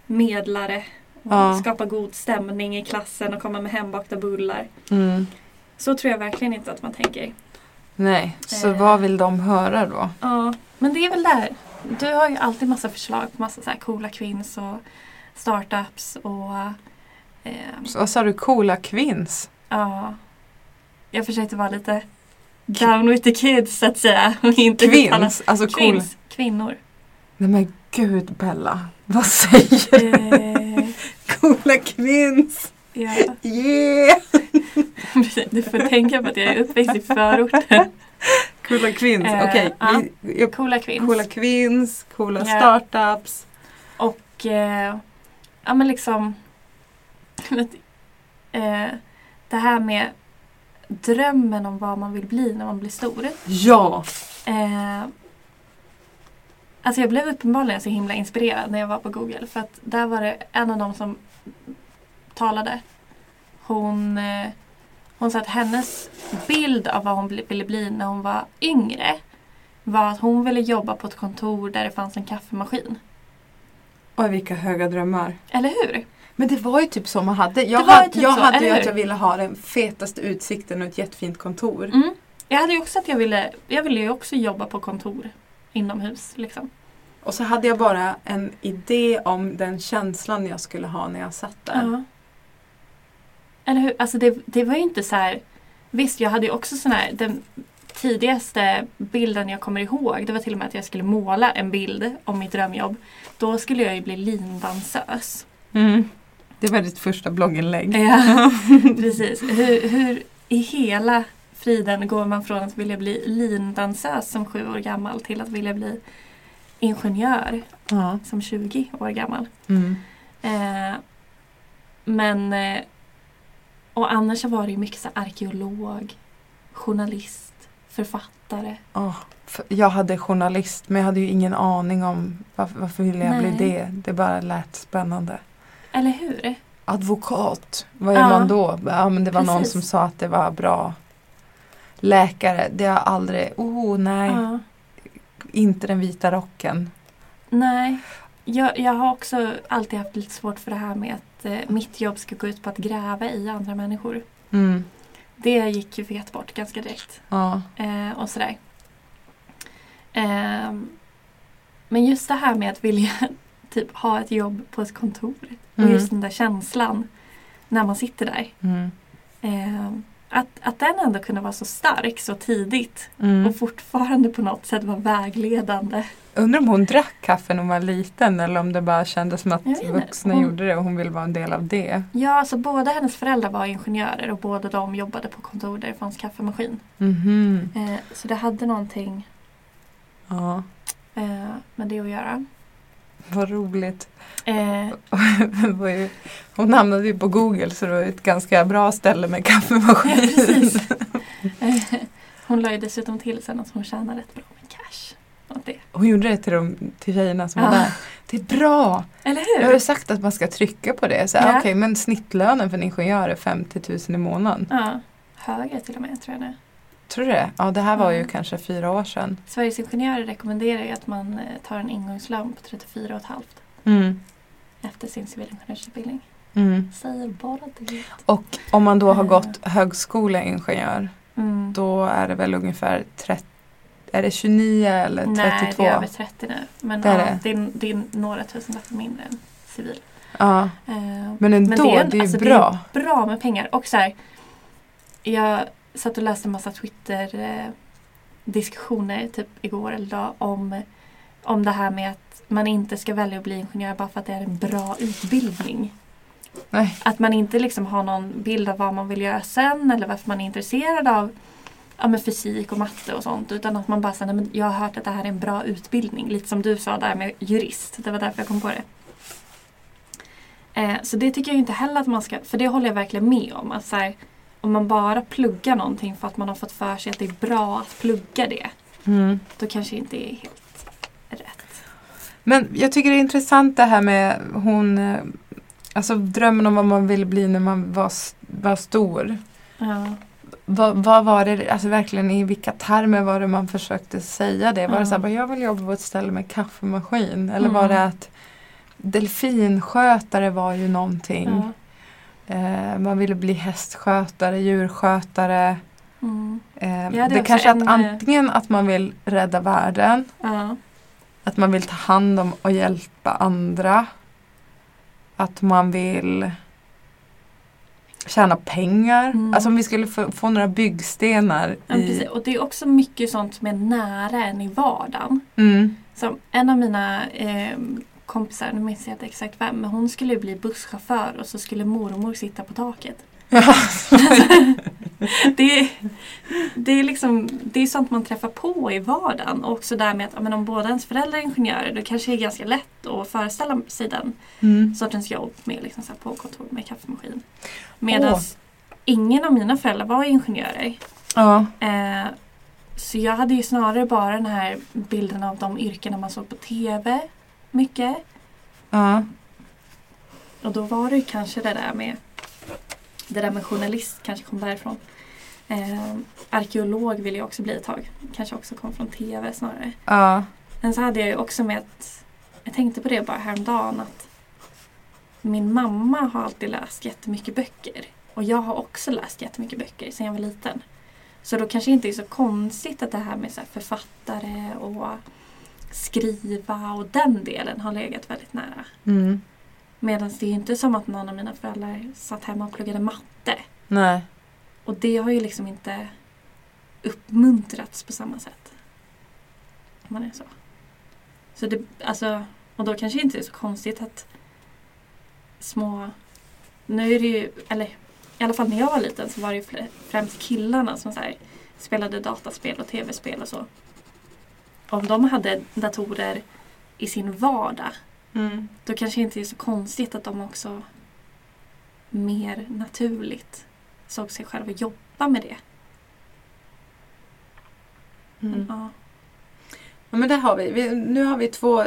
medlare. Och Ja. Skapa god stämning i klassen och komma med hembakta bullar. Mm. Så tror jag verkligen inte att man tänker. Nej, så Eh. vad vill de höra då? Ja, men det är väl där. Du har ju alltid massa förslag på massa så här coola kvinns och startups och ehm, Så, vad sa du, coola kvinns? Ja. Jag försökte vara lite down with the kids så att säga. [laughs] Och inte uttala- Kvinns? Alltså cool. Kvinns. Kvinnor. Nej men gud Bella, vad säger du? Eh, [laughs] Coola kvinns! Ja. Yeah! [laughs] Du får tänka på att jag är uppväxt i förorten. Coola kvinns, Eh, okej. ja. Vi- jag- Coola kvinns. Coola kvinns, coola Ja. startups. Och eh, ja men liksom [laughs] eh, det här med drömmen om vad man vill bli när man blir stor. Ja! Eh, alltså jag blev uppenbarligen så himla inspirerad när jag var på Google. För att där var det en av dem som talade. Hon, eh, hon sa att hennes bild av vad hon ville bli när hon var yngre var att hon ville jobba på ett kontor där det fanns en kaffemaskin. Oj vilka höga drömmar. Eller hur? Men det var ju typ så man hade. Jag, hade, typ jag så, hade ju att jag ville ha den fetaste utsikten och ett jättefint kontor. Mm. Jag hade ju också att jag ville, jag ville ju också jobba på kontor inomhus. Liksom. Och så hade jag bara en idé om den känslan jag skulle ha när jag satt där. Ja. Eller hur? Alltså det, det var ju inte så här. Visst, jag hade ju också sån här. Den tidigaste bilden jag kommer ihåg. Det var till och med att jag skulle måla en bild om mitt drömjobb. Då skulle jag ju bli lindansös. Mm. Det var ditt första blogginlägg. Ja, [laughs] precis. Hur, hur i hela friden går man från att vilja bli lindansös som sju år gammal till att vilja bli ingenjör Ja. som 20 år gammal. Mm. Eh, men eh, och annars så var det ju mycket så arkeolog, journalist, författare. För jag hade journalist men jag hade ju ingen aning om varför, varför ville jag Nej. bli det. Det bara lät spännande. Eller hur? Advokat, vad är Ja. man då? Ja men det var någon Precis. som sa att det var bra. Läkare, det har jag aldrig, oh nej, Ja. inte den vita rocken. Nej, jag, jag har också alltid haft lite svårt för det här med att eh, mitt jobb ska gå ut på att gräva i andra människor. Mm. Det gick ju fet bort ganska direkt. Ja. Eh, och sådär. Ehm, men just det här med att vilja [laughs] typ ha ett jobb på ett kontor. Och Mm. just den där känslan när man sitter där. Mm. Ehm, att, att den ändå kunde vara så stark så tidigt Mm. och fortfarande på något sätt vara vägledande. Undrar om hon drack kaffe när hon var liten eller om det bara kändes som att vuxna Hon- gjorde det och hon ville vara en del av det. Ja, alltså båda hennes föräldrar var ingenjörer och båda de jobbade på kontor där det fanns kaffemaskin. Mhm. Eh, så det hade någonting Ja, eh, med det att göra. vad roligt. Eh, [laughs] hon hamnade ju på Google så det var ett ganska bra ställe med kaffemaskin. Ja. [laughs] Eh, hon la ju dessutom till sen att hon tjänar rätt bra med cash. Och det. Hon gjorde det till, de, till tjejerna som Ja. var där. Det är bra! Eller Jag har ju hur? sagt att man ska trycka på det. Så, Ja. Okej, men snittlönen för en ingenjör är 50 000 i månaden. Ja, högre till och med tror jag nu. Tror du det? Ja, det här var ju Ja. kanske fyra år sedan. Sveriges Ingenjörer rekommenderar ju att man eh, tar en ingångslön på 34 500 Mm. efter sin civilingenjörsutbildning. Mm. Säger bara det. Och om man då har Eh. gått högskoleingenjör Mm. då är det väl ungefär 30, är det 29 eller 32? Nej, det är över 30 nu. Men Det är ja, det. det, är, det är några tusenlappar mindre än civil. Ja. Eh, Men ändå, det är, ju alltså, bra. Det är bra med pengar. Och så här, jag satt och läste en massa Twitter-diskussioner typ igår eller idag om, om det här med att man inte ska välja att bli ingenjör bara för att det är en bra utbildning. Nej. Att man inte liksom har någon bild av vad man vill göra sen eller varför man är intresserad av ja, men fysik och matte och sånt. Utan att man bara säger, men jag har hört att det här är en bra utbildning. Lite som du sa där med jurist. Det var därför jag kom på det. Eh, så det tycker jag inte heller att man ska, för det håller jag verkligen med om. Att så här, om man bara pluggar någonting för att man har fått för sig att det är bra att plugga det. Mm. Då kanske inte är helt rätt. Men jag tycker det är intressant det här med hon, eh, alltså drömmen om vad man ville bli när man var, var stor. Ja. Vad, vad var det, alltså verkligen i vilka termer var det man försökte säga det? Var det Ja. så här, bara, jag vill jobba på ett ställe med kaffemaskin? Eller Mm. var det att delfinskötare var ju någonting? Ja. Eh, man ville bli hästskötare, djurskötare. Mm. Eh, det kanske en, att eh, antingen att man vill rädda världen, att man vill ta hand om och hjälpa andra. Att man vill tjäna pengar. Mm. Alltså om vi skulle få, få några byggstenar Ja, i... precis. Och det är också mycket sånt som är nära en i vardagen. Mm. Som en av mina eh, kompisar, nu minns jag inte exakt vem, men hon skulle bli busschaufför och så skulle mormor sitta på taket. Det, är, det är liksom det är sånt man träffar på i vardagen. Och också där med att men om båda ens föräldrar är ingenjörer då kanske det är ganska lätt att föreställa sig den Mm. sortens jobb med liksom så på kontor med kaffemaskin. Medan ingen av mina föräldrar var ingenjörer. Ja. Eh, så jag hade ju snarare bara den här bilden av de yrkena man såg på TV mycket. Ja. Och då var det ju kanske det där med det där med journalist kanske kom därifrån. Eh, arkeolog ville jag också bli ett tag. Kanske också kom från TV snarare. Ja. Men så hade jag ju också med att jag tänkte på det bara häromdagen att min mamma har alltid läst jättemycket böcker. Och jag har också läst jättemycket böcker sedan jag var liten. Så då kanske inte är så konstigt att det här med så här författare och skriva och den delen har legat väldigt nära. Mm. Medan det är inte som att någon av mina föräldrar satt hemma och pluggade matte. Nej. Och det har ju liksom inte uppmuntrats på samma sätt. Om man är så. Så det, alltså, och då kanske det inte är så konstigt att små... Nu är det ju, eller i alla fall när jag var liten så var det ju främst killarna som så här, spelade dataspel och tv-spel och så. Om de hade datorer i sin vardag Mm. då kanske det inte är så konstigt att de också mer naturligt såg sig själva jobba med det. Mm. Ja. Ja, men det har vi. vi. Nu har vi två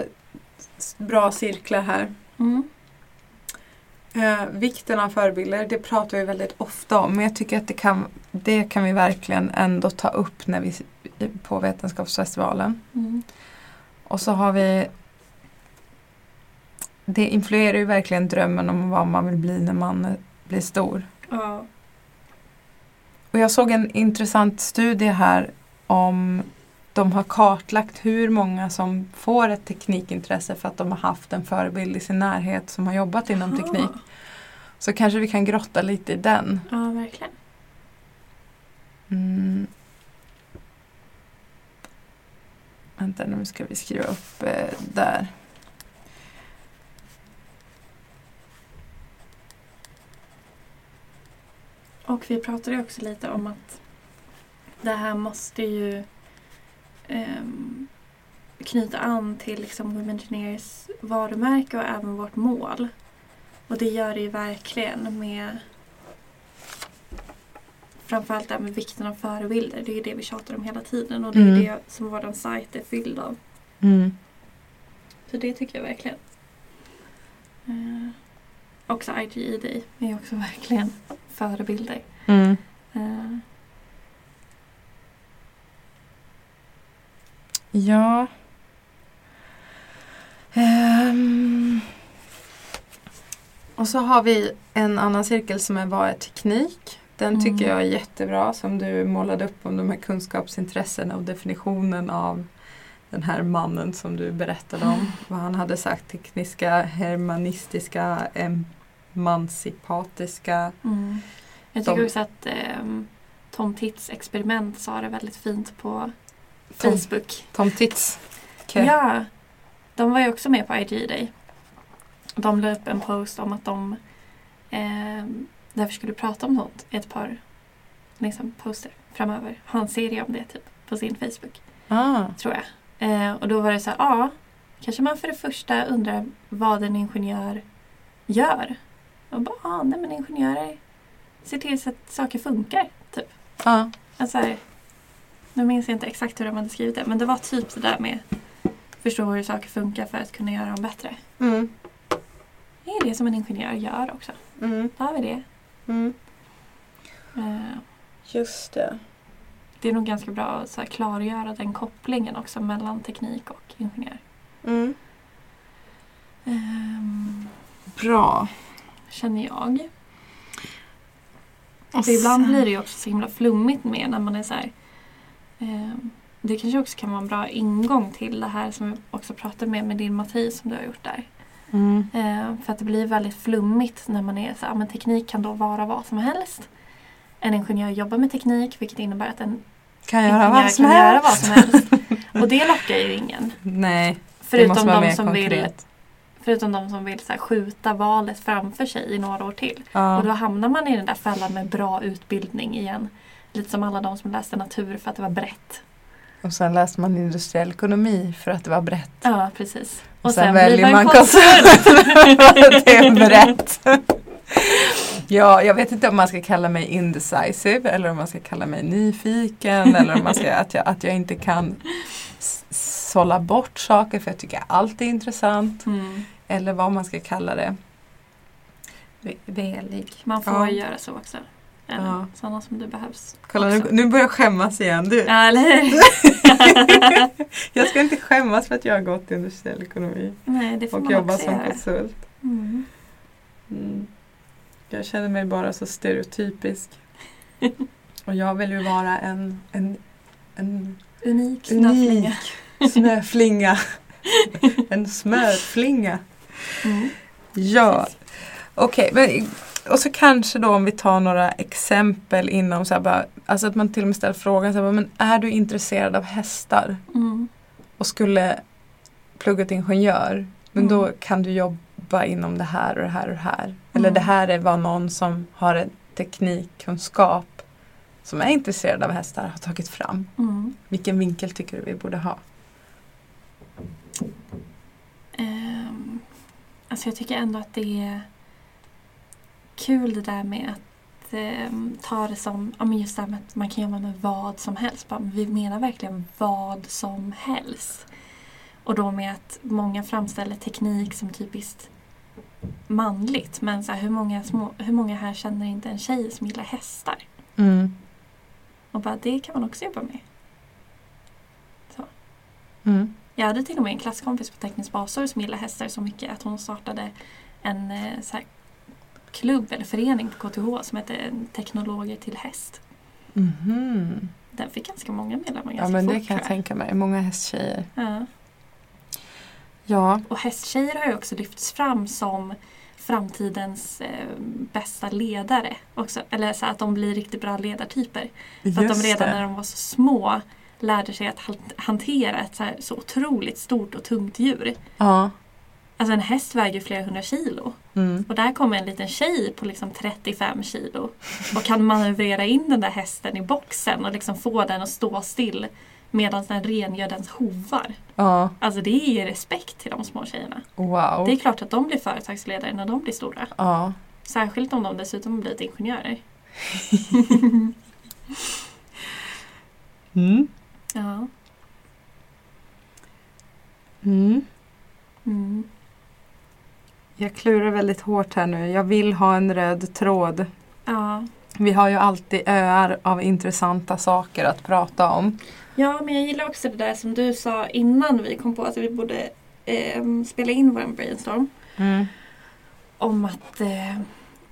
bra cirklar här. Mm. Eh, vikten av förebilder, det pratar vi väldigt ofta om. Men jag tycker att det kan, det kan vi verkligen ändå ta upp när vi på Vetenskapsfestivalen. Mm. Och så har vi Det influerar ju verkligen drömmen om vad man vill bli när man blir stor. Ja. Och jag såg en intressant studie här om de har kartlagt hur många som får ett teknikintresse för att de har haft en förebild i sin närhet som har jobbat inom Aha. teknik. Så kanske vi kan grotta lite i den. Ja, verkligen. Mm. Vänta, nu ska vi skriva upp eh, där. Och vi pratade också lite om att det här måste ju ehm, knyta an till liksom Women Engineers varumärke och även vårt mål. Och det gör det ju verkligen med framförallt det här med vikten av förebilder. Det är ju det vi tjatar om hela tiden och det är Mm. det som vår sajt är fylld av. Mm. Så det tycker jag verkligen. Eh, också IGED är ju också verkligen förebilder. Mm. Eh, Ja. Ehm. Och så har vi en annan cirkel som är vad är teknik. Den Mm. tycker jag är jättebra som du målade upp om de här kunskapsintressena och definitionen av den här mannen som du berättade om. Vad han hade sagt. Tekniska, hermanistiska, emancipatiska. Mm. Jag tycker De- också att ehm, Tom Tits experiment sa det väldigt fint på Tom, Facebook. Tom Tits. Okej. Ja, de var ju också med på IG Day. De la upp en post om att de ehm, därför skulle prata om i ett par liksom, poster framöver. Ha en serie om det typ på sin Facebook. Ah. tror jag. Eh, och då var det så här, ja, kanske man för det första undrar vad en ingenjör gör. Och bara, ja, nej men ingenjörer ser till så att saker funkar. Typ. Ja. Alltså här, nu minns jag inte exakt hur de hade skrivit det, men det var typ det där med förstå hur saker funkar för att kunna göra dem bättre. Mm. Det är det som en ingenjör gör också. Mm. Då har vi det. Mm. Eh, Just det. det är nog ganska bra att så här, klargöra den kopplingen också mellan teknik och ingenjör. Mm. Ehm, Bra. Känner jag. Och För ibland sen- blir det ju också så himla flummigt med när man är så här. Eh, det kanske också kan vara en bra ingång till det här som vi också pratade med med din Mattias som du har gjort där. Mm. Eh, för att det blir väldigt flummigt när man är så här, men teknik kan då vara vad som helst. En ingenjör jobbar med teknik vilket innebär att en Kan göra ingenjör vad som kan göra helst. vad som helst. Och det lockar ju ingen. [laughs] Nej, Förutom de som vill, konkret. Förutom de som vill så här, skjuta valet framför sig i några år till. Ja. Och då hamnar man i den där fällan med bra utbildning igen. Lite som alla de som läste natur för att det var brett. Och sen läste man industriell ekonomi för att det var brett. Ja, precis. Och, sen, blir väljer man konsult. konsult för [laughs] att det är brett. Ja, jag vet inte om man ska kalla mig indecisive eller om man ska kalla mig nyfiken eller om man ska, att, jag, att jag inte kan sålla bort saker för jag tycker allt är intressant. Mm. Eller vad man ska kalla det. Ve- Velig. Man får Ja. göra så också. Ja. Ja. Sådana som du behövs. Kolla nu, nu börjar jag skämmas igen. Du, Ja, eller hur? [laughs] jag ska inte skämmas för att jag har gått industriell ekonomi Nej, det får och man jobbar också som göra. konsult. Mm. Mm. Jag känner mig bara så stereotypisk. Och jag vill ju vara en, en, en Unik unik snöflinga. en smörflinga. Mm. Ja, okej. men och så kanske då om vi tar några exempel inom så här bara, alltså att man till och med ställer frågan så här, bara, men är du intresserad av hästar Mm. och skulle plugga till ingenjör men Mm. då kan du jobba inom det här och det här och det här. Eller Mm. det här är vad någon som har en teknikkunskap som är intresserad av hästar har tagit fram. Mm. Vilken vinkel tycker du vi borde ha? Ehm, alltså jag tycker ändå att det är kul det där med att ehm, ta det som, ja men just det här med att man kan jobba med vad som helst. Vi menar verkligen vad som helst. Och då med att många framställer teknik som typiskt manligt. Men så här, hur, många små, hur många här känner inte en tjej som gillar hästar? Mm. Och bara det kan man också jobba med. Mm. Jag hade till och med en klasskompis på teknisk basår som gillar hästar så mycket att hon startade en eh, så här, klubb eller förening på KTH som hette Teknologer till häst. Mhm. Den fick ganska många medlemmar Ja ganska men det fort kan jag tror tänka mig. Många hästtjejer. Ja. Ja. Och hästtjejer har ju också lyfts fram som framtidens eh, bästa ledare. Också. Eller så att de blir riktigt bra ledartyper. För att de just redan det. när de var så små lärde sig att han- hantera ett så, här, så otroligt stort och tungt djur. Ja. Alltså en häst väger flera hundra kilo. Mm. Och där kommer en liten tjej på liksom 35 kilo och kan manövrera in den där hästen i boxen och liksom få den att stå still medan den rengör dens hovar. Ja. Alltså det ger respekt till de små tjejerna. Wow. Det är klart att de blir företagsledare när de blir stora. Ja. Särskilt om de dessutom blivit ingenjörer. [laughs] [laughs] Mm. Ja. Mm. Mm. Jag klurar väldigt hårt här nu. Jag vill ha en röd tråd. Ja. Vi har ju alltid öar av intressanta saker att prata om. ja, men jag gillar också det där som du sa innan vi kom på att vi borde eh, spela in vår brainstorm. Mm. om att eh,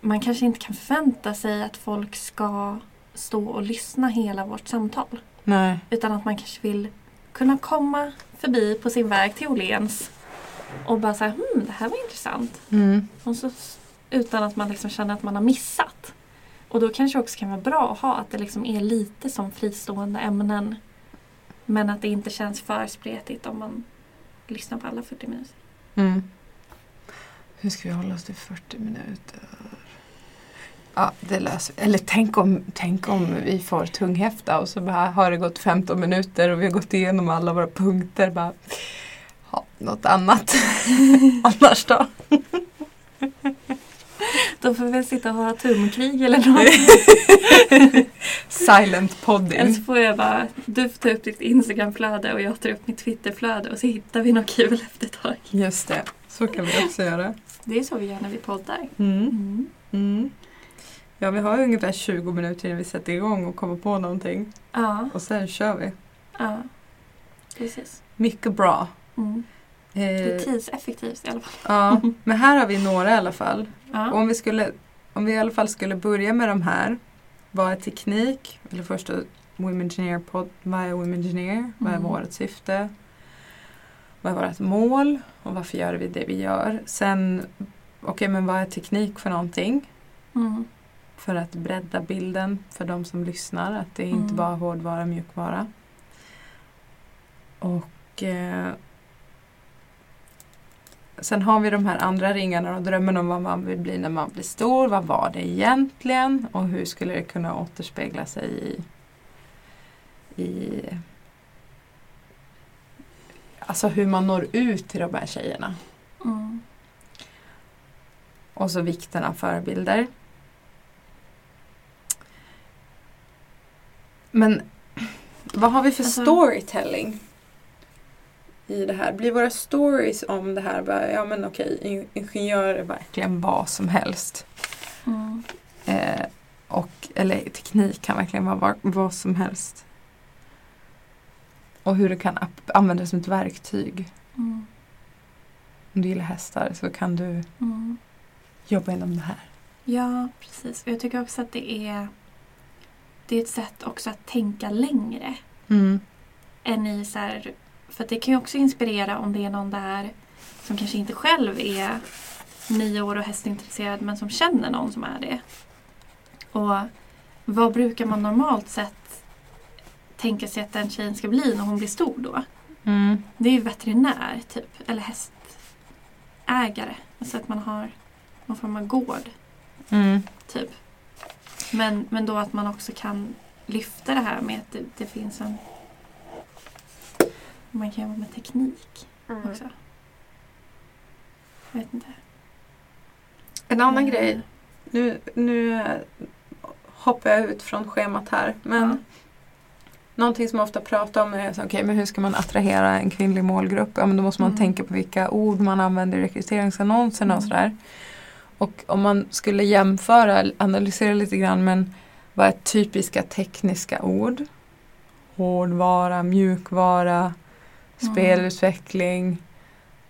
man kanske inte kan förvänta sig att folk ska stå och lyssna hela vårt samtal. Nej. Utan att man kanske vill kunna komma förbi på sin väg till Åhléns och bara såhär, hmm, det här var intressant. Mm. Och så, utan att man liksom känner att man har missat. Och då kanske också kan vara bra att ha att det liksom är lite som fristående ämnen. Men att det inte känns för spretigt om man lyssnar på alla 40 minuter. Mm. Hur ska vi hålla oss till 40 minuter? Ja, det löser vi. Eller tänk om, tänk om vi får tunghäfta och så bara har det gått 15 minuter och vi har gått igenom alla våra punkter. Bara, ja, något annat [laughs] annars då? Då får vi väl sitta och ha tumkrig eller något. [laughs] Silent Eller podding. så får jag bara, du får ta upp ditt Instagramflöde och jag tar upp mitt Twitterflöde och så hittar vi något kul efter ett tag. Just det, så kan vi också göra. Det är så vi gör när vi poddar. Mm. Mm. Mm. Ja, vi har ungefär 20 minuter innan vi sätter igång och kommer på någonting. Ja, Och sen kör vi. ja. Precis. Mycket bra. Mm. Det är Eh, tidseffektivt i alla fall. ja, men här har vi några i alla fall. Ja. om vi, skulle, om vi i alla fall skulle börja med de här. Vad är teknik? Eller först då, Women Engineer podd. Vad är Women Engineer? Vad är Mm. vårt syfte? Vad är vårt mål? Och varför gör vi det vi gör? Sen, okej men vad är teknik för någonting? Mm. För att bredda bilden för de som lyssnar. Att det är inte Mm. bara hårdvara, mjukvara. Och eh, Sen har vi de här andra ringarna och drömmen om vad man vill bli när man blir stor. Vad var det egentligen? Och hur skulle det kunna återspegla sig i, i Alltså hur man når ut till de här tjejerna. Mm. Och så vikten av förebilder. Men vad har vi för Alltså- storytelling i det här? Blir våra stories om det här bara, ja men okej, in- ingenjör är verkligen vad som helst. Mm. Eh, och, eller teknik kan verkligen vara vad, vad som helst. Och hur det kan ap- användas som ett verktyg. Mm. Om du gillar hästar så kan du Mm. jobba inom det här. Ja, precis. Och jag tycker också att det är, det är ett sätt också att tänka längre. Mm. Än i så här, för det kan ju också inspirera om det är någon där som kanske inte själv är nio år och hästintresserad men som känner någon som är det. Och vad brukar man normalt sett tänka sig att den tjejen ska bli när hon blir stor då? Mm. Det är ju veterinär typ, eller hästägare. Alltså att man har någon form av gård Mm. typ. Men, men då att man också kan lyfta det här med att det, det finns en... Man kan jobba med teknik också. Jag vet inte. En annan Eh, grej. Nu, nu hoppar jag ut från schemat här. Men Ja. någonting som jag ofta pratar om är så, okay, men hur ska man attrahera en kvinnlig målgrupp? Ja, men då måste man Mm. tänka på vilka ord man använder i rekryteringsannonserna och Mm. sådär. Och om man skulle jämföra, analysera lite grann, men vad är typiska tekniska ord? Hårdvara, mjukvara, Mm. spelutveckling,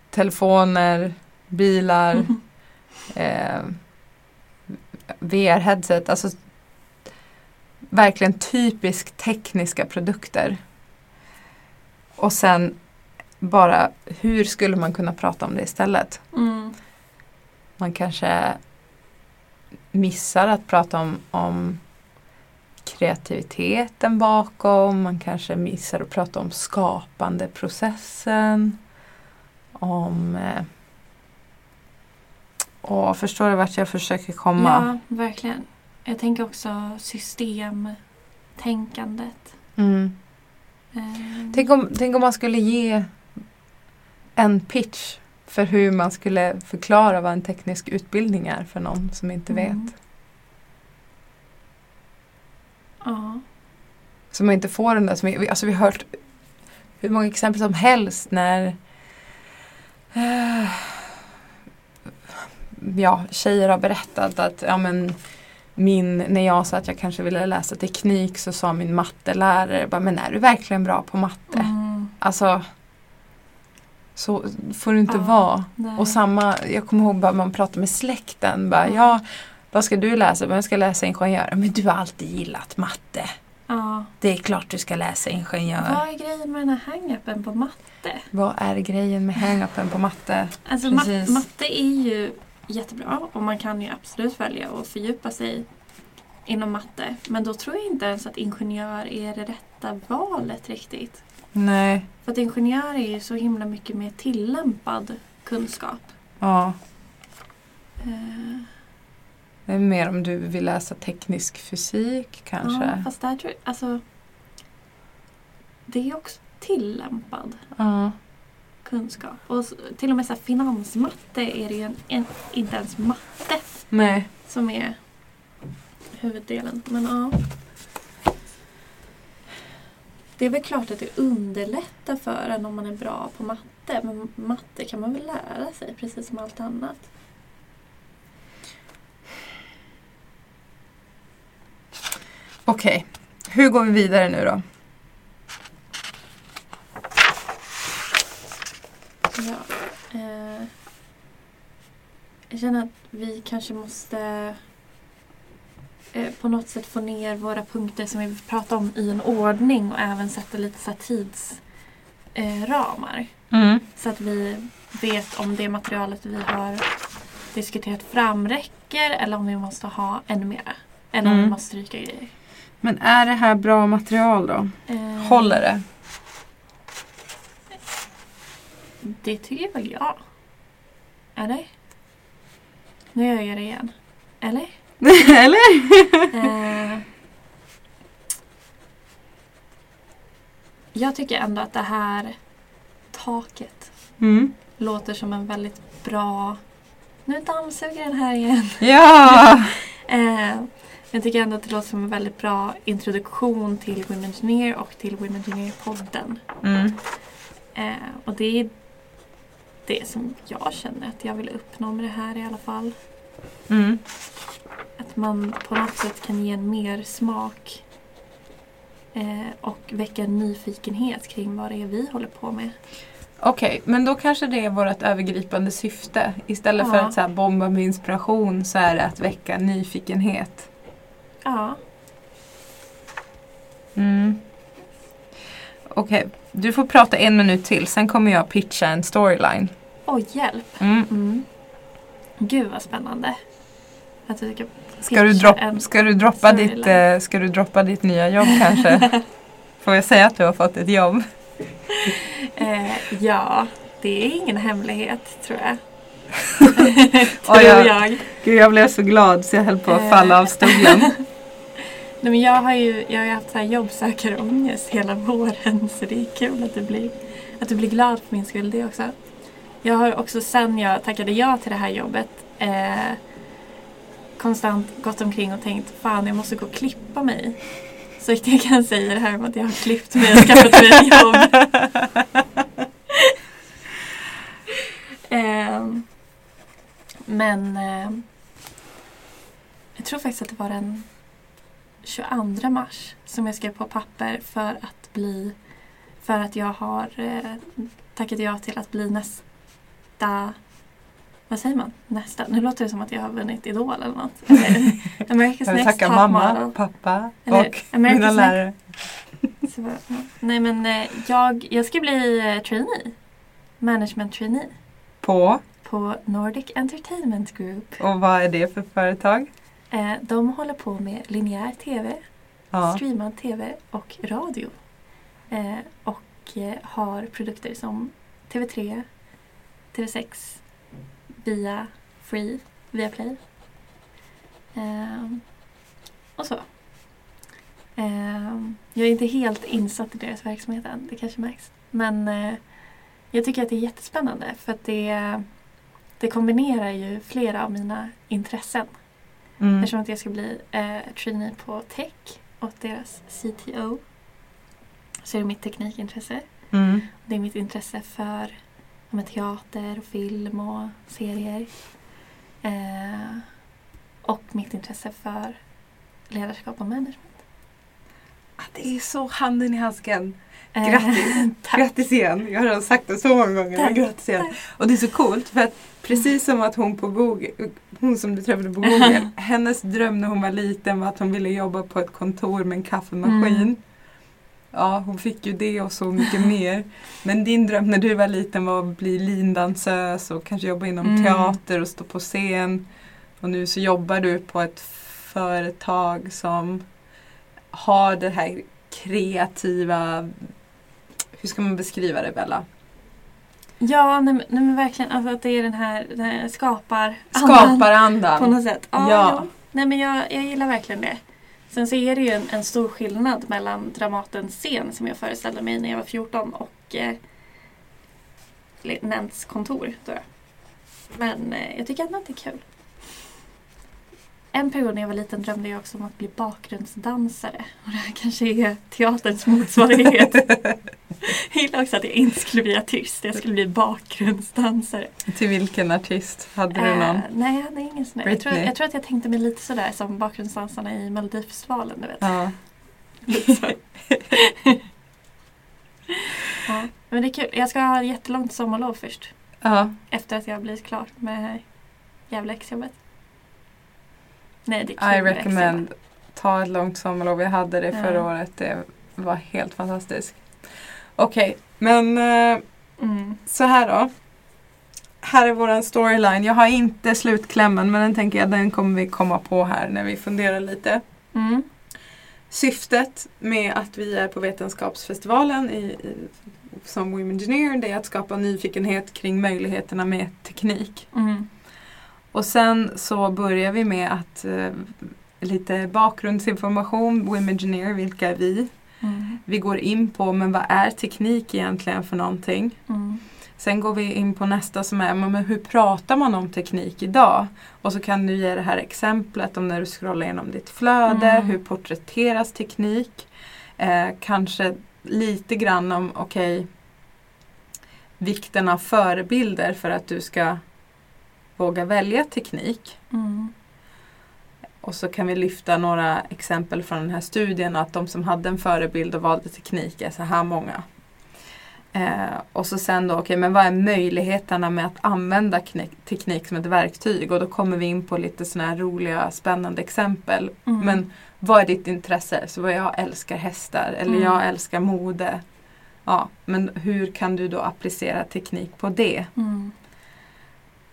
telefoner, bilar, Mhm. eh, VR-headset. Alltså verkligen typiskt tekniska produkter. Och sen bara hur skulle man kunna prata om det istället? Mm. Man kanske missar att prata om, om kreativiteten bakom. Man kanske missar att prata om skapandeprocessen. Om eh, och förstår du vart jag försöker komma? Ja, verkligen. Jag tänker också systemtänkandet. Mm. Eh, Tänk, om, tänk om man skulle ge en pitch för hur man skulle förklara vad en teknisk utbildning är för någon som inte Mm. vet. Ja. Så man inte får den där som vi, alltså vi har hört hur många exempel som helst när eh, ja, tjejer har berättat att ja, men min, när jag sa att jag kanske ville läsa teknik så sa min mattelärare bara, men är du verkligen bra på matte? Mm. Alltså så får det inte Ja, vara. nej. Och samma, jag kommer ihåg bara man pratade med släkten. Bara, Ja. vad ska du läsa? Men jag ska läsa ingenjör. Men du har alltid gillat matte. Ja. Det är klart du ska läsa ingenjör. Vad är grejen med den här hang-upen på matte? Vad är grejen med hang-upen på matte? Alltså ma- matte är ju jättebra och man kan ju absolut välja att fördjupa sig inom matte. Men då tror jag inte ens att ingenjör är det rätta valet riktigt. Nej. För att ingenjör är ju så himla mycket mer tillämpad kunskap. Ja. Eh, Det är mer om du vill läsa teknisk fysik kanske. Ja, fast där tror jag, alltså det är också tillämpad Ja. kunskap. Och till och med så finansmatte är det ju en, en, inte ens matte Nej. som är huvuddelen. Men ja. Det är väl klart att det underlättar för en om man är bra på matte. Men matte kan man väl lära sig precis som allt annat. Okej. Hur går vi vidare nu då? Ja. Eh, jag känner att vi kanske måste på något sätt få ner våra punkter som vi pratar om i en ordning och även sätta lite så tidsramar. Eh. Mm. så att vi vet om det materialet vi har diskuterat fram räcker eller om vi måste ha ännu mera. Eller om Mm. vi måste stryka grejer. Men är det här bra material då? Eh, Håller det? Det tycker väl jag. Eller? Nu gör jag det igen. Eller? [laughs] Eller? Eh, jag tycker ändå att det här taket Mm. låter som en väldigt bra... Nu dammsuger den här igen. Ja! [laughs] Eh, jag tycker ändå att det låter som en väldigt bra introduktion till Women Engineer och till Women Engineer-podden. Mm. Eh, och det är det som jag känner att jag vill uppnå med det här i alla fall. Mm. Att man på något sätt kan ge en mer smak eh, och väcka en nyfikenhet kring vad det är vi håller på med. Okej, men då kanske det är vårt övergripande syfte. Istället för Ja. att så här, bomba med inspiration så är det att väcka nyfikenhet. Ja, Mm. Okej, du får prata en minut till. Sen kommer jag pitcha en storyline. oj hjälp. Mm. Mm. Gud vad spännande. Att du ska Ska, du dropp, ska, du droppa ditt, eh, ska du droppa ditt nya jobb kanske? [laughs] Får jag säga att du har fått ett jobb? [laughs] Eh, ja, det är ingen hemlighet tror jag. [laughs] Tror jag- jag. Gud, jag blev så glad så jag höll på att Eh. falla av stolen. Nej, men jag har ju jag har ju haft så här jobbsökarångest hela våren så det är kul att du blir, att du blir glad för min skull det också. Jag har också sen jag tackade ja till det här jobbet eh, konstant gått omkring och tänkt fan jag måste gå och klippa mig. Så jag kan säga det här om att jag har klippt mig och skaffat mig ett jobb. Ehm, men eh, jag tror faktiskt att det var den 22 mars som jag skrev på papper för att bli för att jag har eh, tackat ja till att bli nästa vad säger man? Nästa? Nu låter det som att jag har vunnit Idol eller något. [laughs] Eller, America's Jag vill tacka Top mamma, Model. pappa Eller och America's mina lärare. [laughs] Så. Nej men eh, jag, jag ska bli eh, trainee. Management trainee. På, På Nordic Entertainment Group. och vad är det för företag? Eh, de håller på med linjär TV, Ja. streamad TV och radio. Och har produkter som TV3, TV6, Via Free, Viaplay. Eh, och så. Eh, jag är inte helt insatt i deras verksamhet än, det kanske märks. Men eh, jag tycker att det är jättespännande för att det, det kombinerar ju flera av mina intressen. Mm. Eftersom att jag ska bli eh, trainee på tech åt deras CTO. Så är det mitt teknikintresse. Mm. Det är mitt intresse för men, teater, och film och serier. Eh, och mitt intresse för ledarskap och management. Ah, Det är så handen i handsken. Eh, Grattis. [laughs] tack. Grattis igen. Jag har redan sagt det så många gånger. Tack. Grattis igen. Och det är så coolt för att precis som att hon på Google, hon som du träffade på Google, [laughs] hennes dröm när hon var liten var att hon ville jobba på ett kontor med en kaffemaskin. Mm. Ja, hon fick ju det och så mycket mer. Men din dröm när du var liten var att bli lindansös och kanske jobba inom Mm. teater och stå på scen. Och nu så jobbar du på ett företag som har det här kreativa, hur ska man beskriva det Bella? Ja, nej, nej men verkligen. Alltså att det är den här, den här skapar [laughs] På Skaparandan. något sätt. Ja, Ja. ja. Nej men jag, jag gillar verkligen det. Sen så är det ju en, en stor skillnad mellan Dramatens scen som jag föreställde mig när jag var 14 och eh, Nents kontor. Då. Men eh, jag tycker ändå att det är kul. En period när jag var liten drömde jag också om att bli bakgrundsdansare. Och det här kanske är teaterns motsvarighet. [laughs] [laughs] jag gillar också att jag inte skulle bli artist, jag skulle bli bakgrundsdansare. Till vilken artist? Hade du Eh, någon? nej, jag hade ingen sån. Jag tror, jag tror att jag tänkte mig lite sådär som bakgrundsdansarna i Melodifestivalen. Du vet. Ja. [laughs] Ja. Men det är kul. Jag ska ha ett jättelångt sommarlov först. ja. Efter att jag har blivit klar med jävla exjobbet. Nej, det är kul I recommend. Ta ett långt sommarlov. Jag hade det förra Ja. året. Det var helt fantastiskt. Okej, men eh. Mm. så här då. Här är våran storyline. Jag har inte slutklämmen men den tänker jag den kommer vi komma på här när vi funderar lite. Mm. Syftet med att vi är på Vetenskapsfestivalen i, i, som Women Engineer det är att skapa nyfikenhet kring möjligheterna med teknik. Mm. Och sen så börjar vi med att eh, lite bakgrundsinformation, Women Engineer, vilka är vi? Mm. Vi går in på, men vad är teknik egentligen för någonting? Mm. Sen går vi in på nästa som är, men hur pratar man om teknik idag? Och så kan du ge det här exemplet om när du scrollar igenom ditt flöde, Mm. hur porträtteras teknik? Eh, kanske lite grann om, okej, vikten av förebilder för att du ska våga välja teknik. Mm. Och så kan vi lyfta några exempel från den här studien att de som hade en förebild och valde teknik är så här många. Eh, och så sen då, okej men vad är möjligheterna med att använda teknik som ett verktyg? Och då kommer vi in på lite sådana här roliga spännande exempel. Mm. Men vad är ditt intresse? Så vad jag älskar hästar eller Mm. jag älskar mode. Ja, men hur kan du då applicera teknik på det? Mm.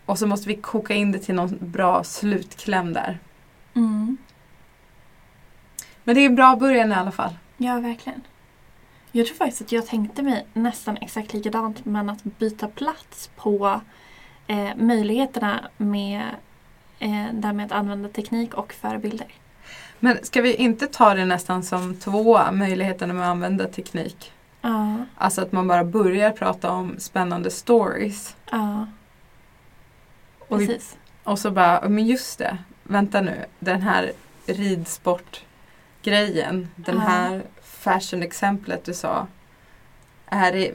Och så måste vi koka in det till någon bra slutkläm där. Mm. Men det är en bra början i alla fall. Ja, verkligen. Jag tror faktiskt att jag tänkte mig nästan exakt likadant men att byta plats på eh, möjligheterna med eh, det här med att använda teknik och förebilder. Men ska vi inte ta det nästan som två möjligheterna med att använda teknik? Ja, Alltså att man bara börjar prata om spännande stories. ja. Och, vi, Precis. och så bara, men just det, vänta nu, den här ridsportgrejen, den här fashion-exemplet du sa. Är det,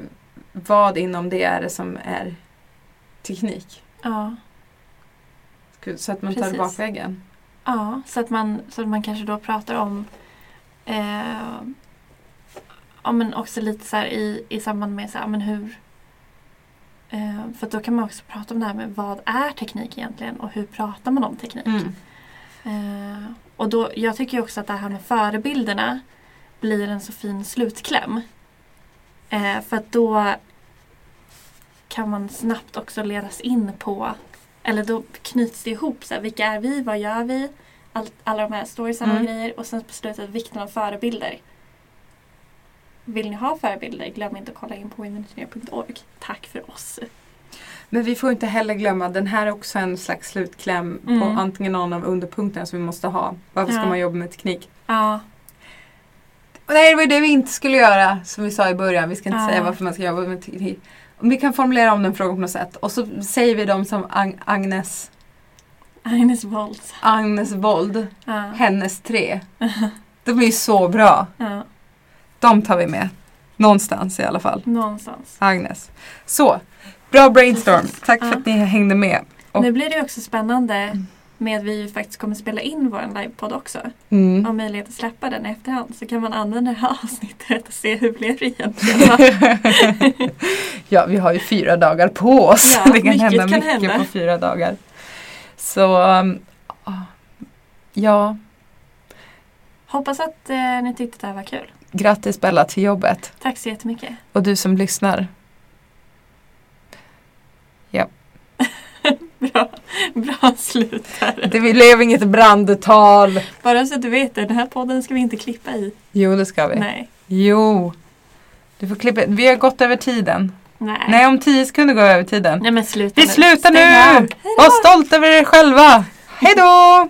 vad inom det är det som är teknik? Ja. Så att man tar Precis. bakvägen. ja, så att man, så att man kanske då pratar om eh, ja, men också lite så här i, i samband med så här, men hur för att då kan man också prata om det här med vad är teknik egentligen och hur pratar man om teknik. Mm. Eh, och då, jag tycker också att det här med förebilderna blir en så fin slutkläm. Eh, för att då kan man snabbt också ledas in på, eller då knyts det ihop. Så här, vilka är vi? Vad gör vi? Allt, alla de här storiesarna Mm. och grejer. Och sen på slutet vikten av förebilder. Vill ni ha förebilder? Glöm inte att kolla in på womenengineer.org. Tack för oss. Men vi får inte heller glömma, den här är också en slags slutkläm på Mm. antingen någon av underpunkterna som vi måste ha. Varför ska Ja. man jobba med teknik? Ja, nej, det var det vi inte skulle göra som vi sa i början. Vi ska inte Ja. säga varför man ska jobba med teknik. Vi kan formulera om den frågan på något sätt. Och så säger vi dem som Ag- Agnes, Agnes Woltz. Agnes Wold, Ja. hennes tre. [laughs] De är ju så bra. De tar vi med. Någonstans i alla fall. någonstans. Agnes. Så, bra brainstorm. Tack för Ja. att ni hängde med. Och- Nu blir det också spännande med att vi faktiskt kommer spela in vår livepodd också. Mm. Och möjlighet att släppa den i efterhand. Så kan man använda det här [laughs] avsnittet och se hur blev det egentligen. [laughs] ja, vi har ju fyra dagar på oss. Ja, [laughs] det kan hända kan mycket hända. på fyra dagar. Så, um, ja. Hoppas att eh, ni tyckte det här var kul. Grattis Bella till jobbet. Tack så jättemycket. Och du som lyssnar. [laughs] Bra, bra slut där. Det blev inget brandtal. Bara så att du vet det, den här podden ska vi inte klippa i. Jo, det ska vi. Nej. Jo. Du får klippa. Vi har gått över tiden. Nej. Nej, om tio sekunder går vi över tiden. Nej men sluta Vi slutar nu! Var stolt över er själva! Hej då!